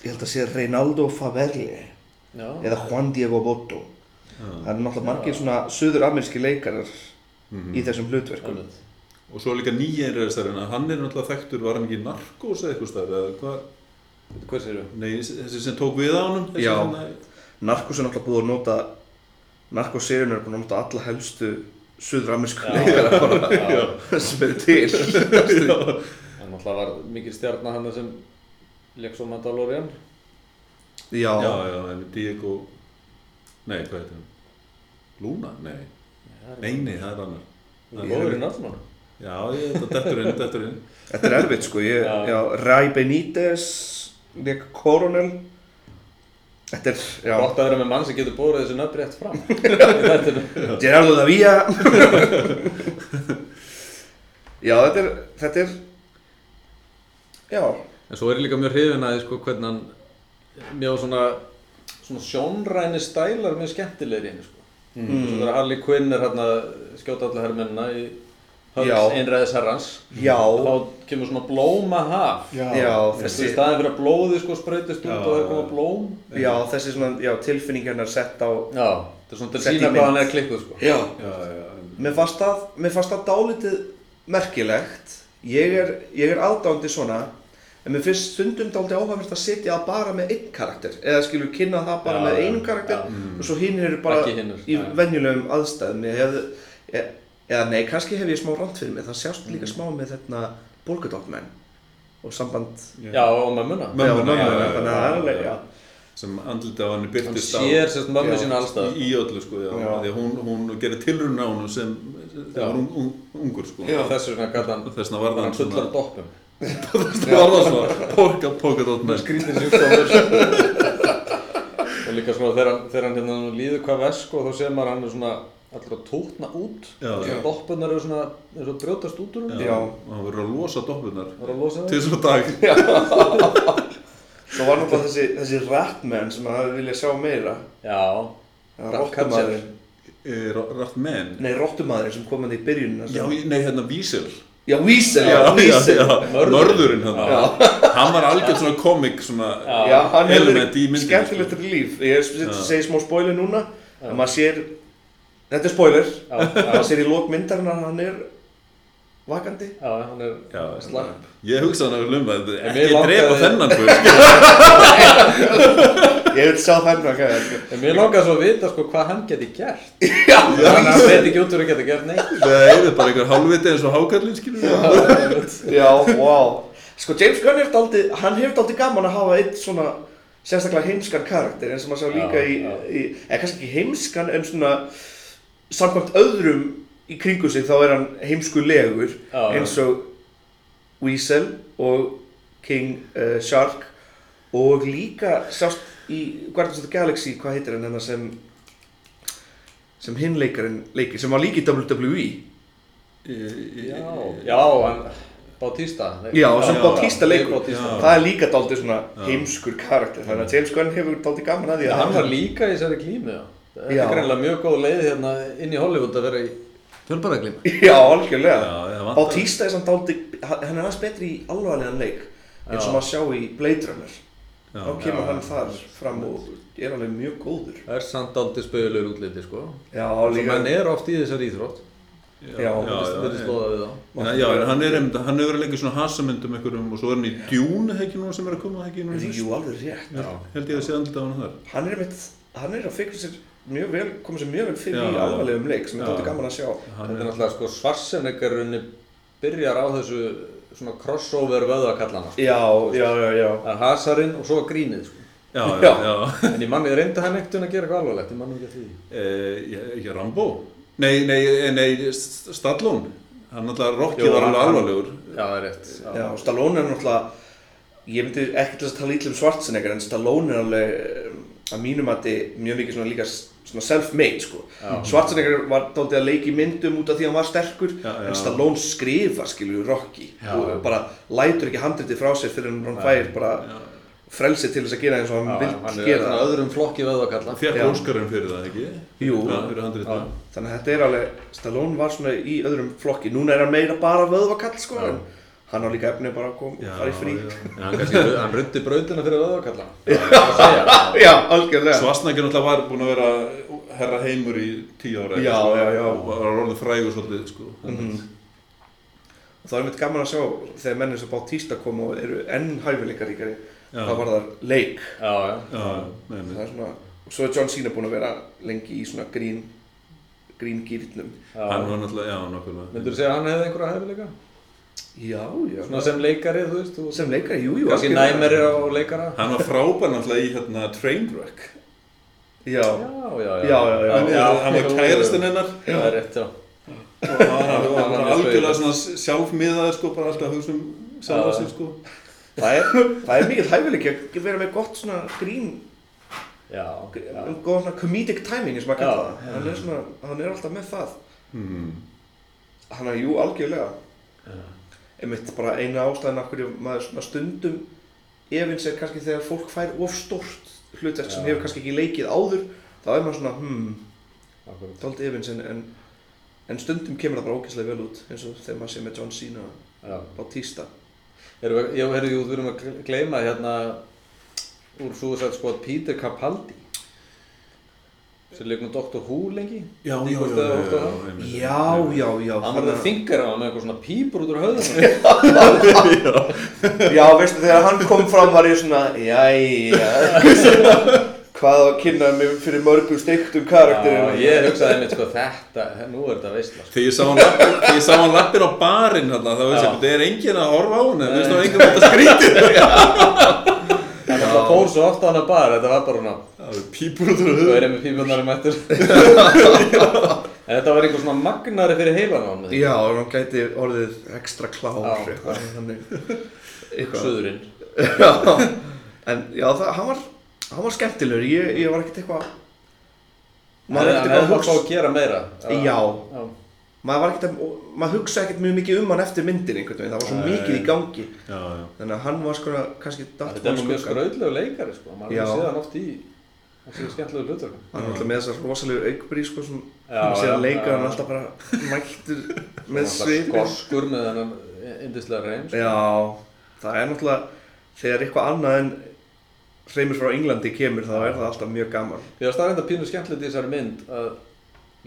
[SPEAKER 2] ég held að sé Reinaldo Faverli
[SPEAKER 1] já,
[SPEAKER 2] eða Juan Diego Botto. Það eru náttúrulega margir svona söður-ameríski leikarar
[SPEAKER 3] Mhm.
[SPEAKER 2] í þessum hlutverkum.
[SPEAKER 3] Og svo líka nýja einræðistarinn að hann er náttúrulega þekktur, var hann ekki narkós eða eitthvað stær eða hvað?
[SPEAKER 1] Hvað sér þú?
[SPEAKER 3] Nei, þessi sem tók við á honum. þessi
[SPEAKER 2] Já.
[SPEAKER 3] hérna-
[SPEAKER 2] Narcos er náttúrulega búið að nota, Narcos-seríun er búin að nota alla helstu söður-amerísku
[SPEAKER 1] Já.
[SPEAKER 2] leikara bara
[SPEAKER 1] Já.
[SPEAKER 2] sem eru til.
[SPEAKER 1] Hann náttúrulega var mikil stjarnar hann sem leik svo Mandalorian
[SPEAKER 2] Já,
[SPEAKER 3] Já, já, en Diego, nei, hvað heitir hann? Luna? Nei, nei, nei, það er annar.
[SPEAKER 1] Er í náttúrulega
[SPEAKER 3] Já, þetta inn, dettur inn.
[SPEAKER 2] þetta er erfitt sko. Ég,
[SPEAKER 1] Já.
[SPEAKER 2] já. Ray Benítez, leik Coronel. Þetta er, já,
[SPEAKER 1] Gott að vera með mann sem getur bórið þessu nöfn rétt fram.
[SPEAKER 2] Gerardo Davía. já, þetta er, þetta er, já,
[SPEAKER 1] En svo er ég líka mjög hrifin að sko hvernig hann mjög svona, svona sjónræni stælar mjög skemmtilegir í henni sko. Mm. Svo þegar Harley Quinn er hérna skjóta allir herrmennina í einræðis herrans
[SPEAKER 2] já,
[SPEAKER 1] þá kemur svona blóma haf.
[SPEAKER 2] Já,
[SPEAKER 1] Þessi
[SPEAKER 2] þessi,
[SPEAKER 1] staðin fyrir að blóði sko sprautist út
[SPEAKER 3] Já,
[SPEAKER 1] og það
[SPEAKER 3] já.
[SPEAKER 1] koma blóm.
[SPEAKER 2] Já, þessi svona, já, tilfinning hennar sett á,
[SPEAKER 1] Já, þetta er svona til sína hvað hann er klikkuð sko.
[SPEAKER 2] Já,
[SPEAKER 3] Já, já,
[SPEAKER 2] mér fannst það, mér fannst það dálítið merkilegt, ég er, ég er aðdándi svona, en mér finnst stundum dálítið áhagast að setja það bara með einn karakter, eða skilur kynna það bara
[SPEAKER 1] Já,
[SPEAKER 2] með
[SPEAKER 1] já,
[SPEAKER 2] einum karakter
[SPEAKER 1] já.
[SPEAKER 2] og svo hinn eru bara í
[SPEAKER 1] já.
[SPEAKER 2] venjulegum aðstæðum, ég hefði, e, eða nei, kannski hef ég smá rand fyrir mig, það sjást líka
[SPEAKER 1] Mm.
[SPEAKER 2] smá með þetta Polkadot-menn og samband,
[SPEAKER 1] Já, og mömmuna
[SPEAKER 3] Mömmuna,
[SPEAKER 2] mömmuna,
[SPEAKER 3] já, já,
[SPEAKER 2] þannig að
[SPEAKER 3] já,
[SPEAKER 2] það er alveg,
[SPEAKER 3] sem andlita á henni
[SPEAKER 1] Hann
[SPEAKER 3] byrtist á
[SPEAKER 1] sér sérst mömmu
[SPEAKER 2] Já.
[SPEAKER 1] sína allstað
[SPEAKER 3] í, öllu sko, já,
[SPEAKER 2] Já.
[SPEAKER 3] því að hún, hún gerir tilruna á honum sem,
[SPEAKER 1] Já.
[SPEAKER 3] var un, un, ungur sko
[SPEAKER 2] Já.
[SPEAKER 1] Þessu svona gæti hann
[SPEAKER 3] þess vegna var
[SPEAKER 1] var
[SPEAKER 3] það
[SPEAKER 1] hann fullar
[SPEAKER 3] svona þess vegna var það svona porka, porka dótt með
[SPEAKER 1] skrítið sjúkdómur og líka svona þegar hann, hann hérna líður hvað vesk og þá sér maður að hann er svona allra að tókna út. Og svona doppunar eru svona og að brjótast út úr
[SPEAKER 2] Já.
[SPEAKER 3] og hann verður að losa doppunar
[SPEAKER 1] það er að losa
[SPEAKER 3] til
[SPEAKER 1] það
[SPEAKER 3] svona dag
[SPEAKER 2] svo var náttúrulega þessi, þessi ratmenn sem að vilja sjá meira,
[SPEAKER 1] já,
[SPEAKER 2] það
[SPEAKER 1] Rat
[SPEAKER 2] rottumadurinn,
[SPEAKER 3] Eh, Raft menn
[SPEAKER 2] nei, rottumadurinn sem kom hann í byrjunina,
[SPEAKER 3] Já, nei, hérna Vísel
[SPEAKER 2] já, Wiesel, já,
[SPEAKER 1] Mörður.
[SPEAKER 3] Mörðurinn hann. Hann var algjör svona komik svona
[SPEAKER 1] Já.
[SPEAKER 2] Já, hann hefur
[SPEAKER 3] element í myndinni,
[SPEAKER 2] skemmtilegt
[SPEAKER 3] sko.
[SPEAKER 2] líf. Ég er segi smá spoiler núna, en maður sér, þetta er spoiler, maður sér í lók myndarinnar að hann er vakandi.
[SPEAKER 1] já, hann er slapp
[SPEAKER 3] Ég hugsaði hann að lumma þetta
[SPEAKER 1] En
[SPEAKER 3] Ekki drepa þennan guð
[SPEAKER 2] Ég vil sjá þennan gæða, sko.
[SPEAKER 1] en mér langar svo að vita sko hvað hann geti gert
[SPEAKER 2] Já,
[SPEAKER 1] þannig að hann veit ekki út úr að geta gert neitt
[SPEAKER 3] Nei, það er bara einhver hálfviti eins og hákallin skilur við
[SPEAKER 2] já, wow. Sko, James Gunn er daldi, hann hefur daldi gaman að hafa einn svona sérstaklega heimskan karakter eins og maður sá líka
[SPEAKER 1] Já,
[SPEAKER 2] í,
[SPEAKER 1] já.
[SPEAKER 2] í, eða kannski ekki heimskan en svona samkvæmt öðrum í kringu sig þá er hann heimskulegur
[SPEAKER 1] já.
[SPEAKER 2] eins og Weasel og King uh, Shark og líka sást í Guardians of the Galaxy, hvað heitir hann hérna sem sem hinn leikarinn leikir, sem var líka í WWE
[SPEAKER 1] já, já, hann Bautista Nei,
[SPEAKER 2] Já, sem
[SPEAKER 3] já,
[SPEAKER 2] Bautista leikur.
[SPEAKER 1] Bautista.
[SPEAKER 3] Já.
[SPEAKER 2] Það er líka daldið svona
[SPEAKER 3] Já.
[SPEAKER 2] heimskur karakter, þannig að James Gunn hefur daldið gaman að því að
[SPEAKER 1] hann var líka í þessari glímu, já. Það
[SPEAKER 2] Já.
[SPEAKER 1] er greinlega mjög góð leið hérna inn í Hollywood að vera í fjölbaraglímu.
[SPEAKER 2] Já, algjörlega. Bautista er samt daldið, hann er aðeins betri í alvarlegan leik, eins og maður sjá í Blade Runner.
[SPEAKER 3] Já.
[SPEAKER 2] Þá kemur
[SPEAKER 1] Já.
[SPEAKER 2] hann þar fram og er alveg mjög góður.
[SPEAKER 1] Það er samt aldrei spauðulegur útliti, sko.
[SPEAKER 2] Já,
[SPEAKER 1] Svo
[SPEAKER 2] líka.
[SPEAKER 1] menn er oft í þessari íþrótt.
[SPEAKER 2] Já,
[SPEAKER 3] já,
[SPEAKER 1] Það er
[SPEAKER 3] já,
[SPEAKER 1] slóða við þá.
[SPEAKER 3] já, hann er einmitt, hann hefur verið að í svona hasamyndum einhverjum og svo er hann í Dune, ekki núna sem er að koma, ekki núna
[SPEAKER 2] Það er jú alveg rétt.
[SPEAKER 3] Já, held ég að sé andlita á hann þar.
[SPEAKER 2] Hann er einmitt, hann er að fikra sér mjög vel, koma sér mjög vel fyrir
[SPEAKER 3] Já,
[SPEAKER 2] í alvarlegum leik sem er
[SPEAKER 3] Já.
[SPEAKER 2] daldið gaman að sjá.
[SPEAKER 1] Þetta er
[SPEAKER 3] er,
[SPEAKER 1] náttúrulega sko svarseneggarunni byrjar á þessu svona crossover vöðakallana. Sko.
[SPEAKER 2] Já, já, já, já.
[SPEAKER 1] Það er hasarinn og svo grínið, sko.
[SPEAKER 3] já, já,
[SPEAKER 2] Já.
[SPEAKER 3] já.
[SPEAKER 1] En ég manni, reyndi hann ekkert að gera eitthvað alvarlegt, ég manni ekki að því.
[SPEAKER 3] Eh, ekki Rambo? Nei, nei, eh, nei, S- Stallone. Hann alltaf, Rocky var alveg alvarlegur.
[SPEAKER 1] Já, það er rétt.
[SPEAKER 2] Já, og Stallone er náttúrulega, ég myndi ekki til þess að tala ítla um Schwarzenegger en Stallone er alveg eh, að mínum að mjög mikið svona líka svona self-made sko. Schwarzenegger var dálítið að leika í myndum út af því að hann var sterkur
[SPEAKER 3] Já, já.
[SPEAKER 2] en Stallone skrifar skilju Rocky
[SPEAKER 1] Já,
[SPEAKER 2] og
[SPEAKER 1] já.
[SPEAKER 2] bara lætur ekki handritið frá sér fyrir hann fær bara
[SPEAKER 3] Já.
[SPEAKER 2] frelsið til þess að gera eins og hann
[SPEAKER 1] Já,
[SPEAKER 2] vill
[SPEAKER 1] hann er
[SPEAKER 2] gera það.
[SPEAKER 1] öðrum flokki vöðakalla.
[SPEAKER 3] Fekk
[SPEAKER 2] Já.
[SPEAKER 3] Óskarinn fyrir það, ekki?
[SPEAKER 2] Jú.
[SPEAKER 3] Fyrir handrið
[SPEAKER 1] Já.
[SPEAKER 2] Þannig að þetta er alveg, Stallone var svona í öðrum flokki, núna er hann meira bara vöðvakall sko,
[SPEAKER 1] Já.
[SPEAKER 2] en hann á líka efni bara að koma, fara í frí.
[SPEAKER 1] En hann kannski, hann rundi brautina fyrir að segja.
[SPEAKER 2] Já, algjörlega.
[SPEAKER 3] Svarsnækir náttúrulega var búinn að vera herra heimur í tíu ára.
[SPEAKER 2] Já, já, já.
[SPEAKER 3] Og var orðið frægur svolítið, sko.
[SPEAKER 2] Mhm. Og það er mitt gaman að sjá þegar menn eins og Bautista kom og eru enn hæfileikaríkari
[SPEAKER 3] Já.
[SPEAKER 2] hvað var það leik
[SPEAKER 1] Já, já.
[SPEAKER 3] Já,
[SPEAKER 2] það er svona, og svo er John Cena búinn að vera lengi í svona grín grín gýrnum
[SPEAKER 1] já.
[SPEAKER 3] Hann var náttúrulega, já, nokkulega.
[SPEAKER 1] Myndur þú segja að hann hefði einhverja hæfileika?
[SPEAKER 2] Já, já,
[SPEAKER 1] Svona sem leikari, þú veist, þú
[SPEAKER 2] sem leikari, jú, jú algjörlega.
[SPEAKER 1] næmeri á leikara.
[SPEAKER 3] Hann var frábær náttúrulega í hérna Trainwreck.
[SPEAKER 2] já,
[SPEAKER 1] Já, já, já.
[SPEAKER 2] Já, já, já.
[SPEAKER 3] Hann, hann var kærastinn hennar
[SPEAKER 1] Það er rétt, já.
[SPEAKER 3] og hann var
[SPEAKER 1] Hann
[SPEAKER 3] algjörlega svona sjálfmiðaður, sko, bara alltaf að hugsa um sjálfa
[SPEAKER 1] Já.
[SPEAKER 3] sig, sko.
[SPEAKER 2] það er, það er mikill hæfileiki að vera með gott svona grín
[SPEAKER 1] Já, já.
[SPEAKER 2] um góð svona comedic timing eins og maður
[SPEAKER 1] Já,
[SPEAKER 2] kalla það hann er svona, hann er alltaf með það
[SPEAKER 3] Hmm.
[SPEAKER 2] hann er, jú, algjörlega einmitt bara eina ástæðan af hverju maður svona stundum efins er kannski þegar fólk fær of stórt hlutverk sem hefur kannski ekki leikið áður þá er maður svona, hmm, dálítið efins en, en, en stundum kemur það bara ógeðslega vel út eins og þegar maður sé með John Cena
[SPEAKER 1] Erum við, já, heyrðu, jú, við erum að gleyma hérna úr Suicide Squad Peter Capaldi sem leik nú Dr. Who lengi
[SPEAKER 3] Já, já, já,
[SPEAKER 1] veist
[SPEAKER 3] já,
[SPEAKER 1] það
[SPEAKER 3] já,
[SPEAKER 1] það? Hann var það
[SPEAKER 2] að-
[SPEAKER 1] þingar á hann með eitthvað svona pípur út úr höfðunum
[SPEAKER 2] Já, veistu, þegar hann kom fram var ég svona, jæja Hvað að kynna mig fyrir mörgum steiktum
[SPEAKER 1] Já,
[SPEAKER 2] karakterum
[SPEAKER 1] ég hugsaði einmitt sko þetta, nú er þetta veistla sko.
[SPEAKER 3] Þegar ég sá hann hann lappir á barinn þarna, þá veist ég, það er enginn að horfa á hann, en veist þú enginn að þetta skrítið.
[SPEAKER 1] En það fór svo ofta á hana bara, þetta var bara hana
[SPEAKER 3] Það er pípur út úr
[SPEAKER 1] Hvað
[SPEAKER 3] höfðu.
[SPEAKER 1] er ég með pípunar um En þetta var einhver svona magnari fyrir heilan á hann
[SPEAKER 2] Já, hann gæti orðið ekstra klár eitthvað.
[SPEAKER 1] Suðurinn.
[SPEAKER 2] Já, en já, það, hann var, hann var skemmtilegur, ég, ég var ekkert eitthvað maður var
[SPEAKER 1] hefði
[SPEAKER 2] ekkert eitthvað að hugsa
[SPEAKER 1] að gera meira.
[SPEAKER 2] Já,
[SPEAKER 1] Já,
[SPEAKER 2] maður var ekkert að, maður hugsa ekkert mjög mikið um hann eftir myndin einhvern veginn, það var svo mikið í gangi.
[SPEAKER 3] Já, já.
[SPEAKER 2] þannig að hann var sko kannski
[SPEAKER 1] Þetta er mjög
[SPEAKER 2] skugga.
[SPEAKER 1] skrauðlegu leikari sko, maður hefur séð hann oft í þessi skemmtilegu hlutverkum
[SPEAKER 2] hann var alltaf með þessar rosalegu aukbrí sko sem
[SPEAKER 1] Já,
[SPEAKER 2] séð
[SPEAKER 1] já,
[SPEAKER 2] að leika
[SPEAKER 1] já.
[SPEAKER 2] hann alltaf bara mættur með svipin
[SPEAKER 1] Skoskur með þennan indislega reym sko.
[SPEAKER 2] Já, það er náttúrulega þegar eitthvað annað en hreimur frá Englandi kemur þá er það alltaf mjög gaman.
[SPEAKER 1] Ég var staðrænt að pínu skemmtilegt í þessari mynd að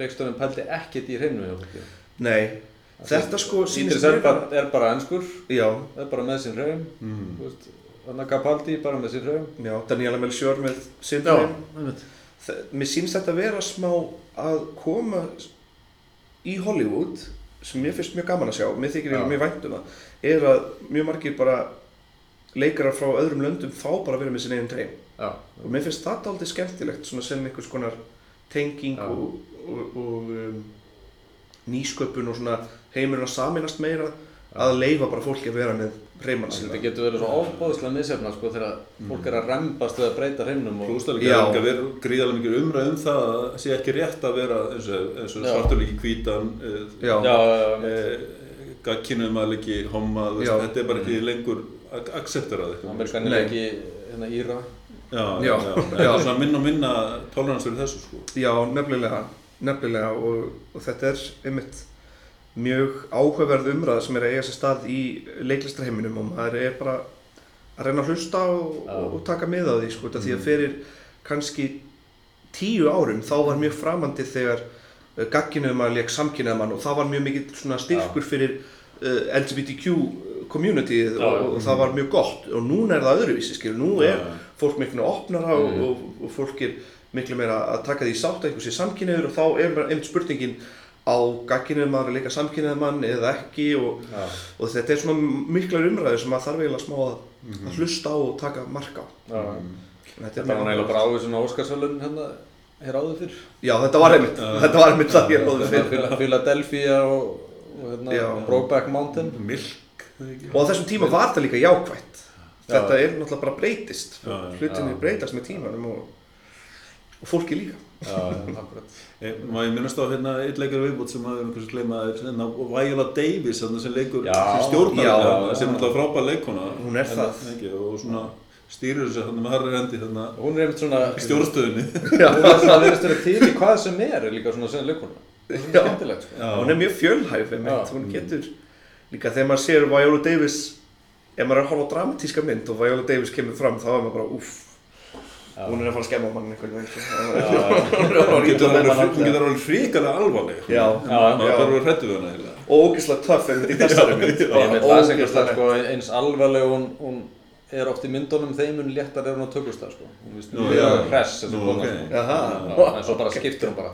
[SPEAKER 1] leikstöðum pældi ekkert í hreinu hjá fólki.
[SPEAKER 2] Nei, þetta sko
[SPEAKER 1] er
[SPEAKER 2] mér
[SPEAKER 1] bara, er bara ennskur,
[SPEAKER 2] Já,
[SPEAKER 1] er bara með sinn hreim
[SPEAKER 3] Mm.
[SPEAKER 1] Þannig að Capaldi bara með sinn hreim
[SPEAKER 2] já, Daniela Melchior með
[SPEAKER 1] einmitt.
[SPEAKER 2] Mér sýnst þetta vera smá að koma í Hollywood sem mér finnst mjög gaman að sjá, mér þykir ég mjög vænt um það er að mjög margir bara leikarar frá öðrum löndum fá bara að vera með eigin hreim
[SPEAKER 1] Já,
[SPEAKER 2] og mér finnst það aldrei skemmtilegt svona sem einhvers konar tenging
[SPEAKER 1] Já.
[SPEAKER 2] og, og, og um, nýsköpun og svona heimurinn að saminast meira að leifa bara fólki að vera með hreimann
[SPEAKER 1] þetta getur verið svo ofbóðslega misjafna sko þegar fólk er að rembast við að breyta hreimnum og
[SPEAKER 3] Plústalega er ekki að vera gríðarlega mikið umræð um það að það sé ekki rétt að vera eins og, eins og
[SPEAKER 1] Já.
[SPEAKER 3] svartur líki hvítan,
[SPEAKER 2] Já.
[SPEAKER 1] Já, já, já,
[SPEAKER 3] eh, gagkinum að leiki homma, þetta er bara ekki lengur ak- accepterað eitthvað.
[SPEAKER 1] Amerikanin
[SPEAKER 2] Nei.
[SPEAKER 1] leiki hérna Íra
[SPEAKER 3] Já, já,
[SPEAKER 2] Já.
[SPEAKER 3] já, er svona minna og minna tolerans fyrir þessu sko.
[SPEAKER 2] Já, nefnilega, nefnilega og, og þetta er einmitt mjög áhugaverð umræða sem er að eiga sér stað í leiklistarheiminum og maður er bara að reyna að hlusta og,
[SPEAKER 1] Já.
[SPEAKER 2] og, og taka mið á því sko, mm. því að fyrir kannski tíu árum þá var mjög framandi þegar uh, gagginuðum að leik samkynnaðamann og það var mjög mikill svona styrkur fyrir uh, LGBTQ communityð
[SPEAKER 1] Já,
[SPEAKER 2] og,
[SPEAKER 1] já.
[SPEAKER 2] og það var mjög gott og núna er það öðruvísi, skilur, nú er fólk miklu meira opnara og,
[SPEAKER 1] Mhm.
[SPEAKER 2] og, og fólk er miklu meira að taka því sátt að eitthvað sé samkynniður og þá er einmitt spurningin á gagginuðum maður að leika samkynniðum mann eða ekki og,
[SPEAKER 1] Já,
[SPEAKER 2] og þetta er svona miklar umræður sem maður þarf eiginlega smá að,
[SPEAKER 3] Mhm.
[SPEAKER 2] að hlusta á og taka mark á En
[SPEAKER 1] Þetta var eiginlega bara ávið svona Óskarsvölun hérna hér áður fyrr
[SPEAKER 2] Já, þetta var einmitt,
[SPEAKER 3] Já.
[SPEAKER 2] þetta var einmitt það ráði fyrir
[SPEAKER 1] Phila- Philadelphia og, og hérna. Brokeback Mountain
[SPEAKER 3] Milk?
[SPEAKER 2] Og á þessum tíma var þetta líka jákvætt
[SPEAKER 1] Já.
[SPEAKER 2] Þetta er náttúrulega bara breytist. Hlutinni breytast með tímanum og, og fólki líka
[SPEAKER 3] Eh, Má ég minnast á hérna eitt leikar viðbútt sem maður einhvers gleyma er hérna Viola Davis sem leikur
[SPEAKER 1] Já,
[SPEAKER 3] sem stjórnar
[SPEAKER 2] já.
[SPEAKER 3] sem er alltaf frábær leikona
[SPEAKER 2] Hún er það.
[SPEAKER 3] ekki, og svona stýrir þessu hérna með harri hendi hérna
[SPEAKER 1] Hún er einmitt svona
[SPEAKER 3] stjórnstöðinni
[SPEAKER 1] Hún er svona að vera til í hvað sem er líka svona sem leikona Það er skemmtilegt sko.
[SPEAKER 2] Hún er mjög fjölhæf hún getur líka þegar maður sér Viola Davis ef maður er að horfa á dramatíska mynd og Viola Davis kemur fram þá er maður bara uff. Hún er að fara að skemma mann einhvern veginn
[SPEAKER 1] Já,
[SPEAKER 2] Hún er
[SPEAKER 3] Hún getur alveg hún hrikalega alvarleg. Maður
[SPEAKER 2] já.
[SPEAKER 3] bara hrættu við hana
[SPEAKER 2] og ógeðslega töff einmitt í þessari mynd
[SPEAKER 1] það
[SPEAKER 2] Ógeðslega
[SPEAKER 1] sko, eins alvarleg hún, hún er oft í myndunum þeim mun léttar er hún á tökustaf sko. Hún vist
[SPEAKER 3] Nú,
[SPEAKER 1] mjög
[SPEAKER 3] já.
[SPEAKER 1] hress sko. En svo bara skiptir hún bara.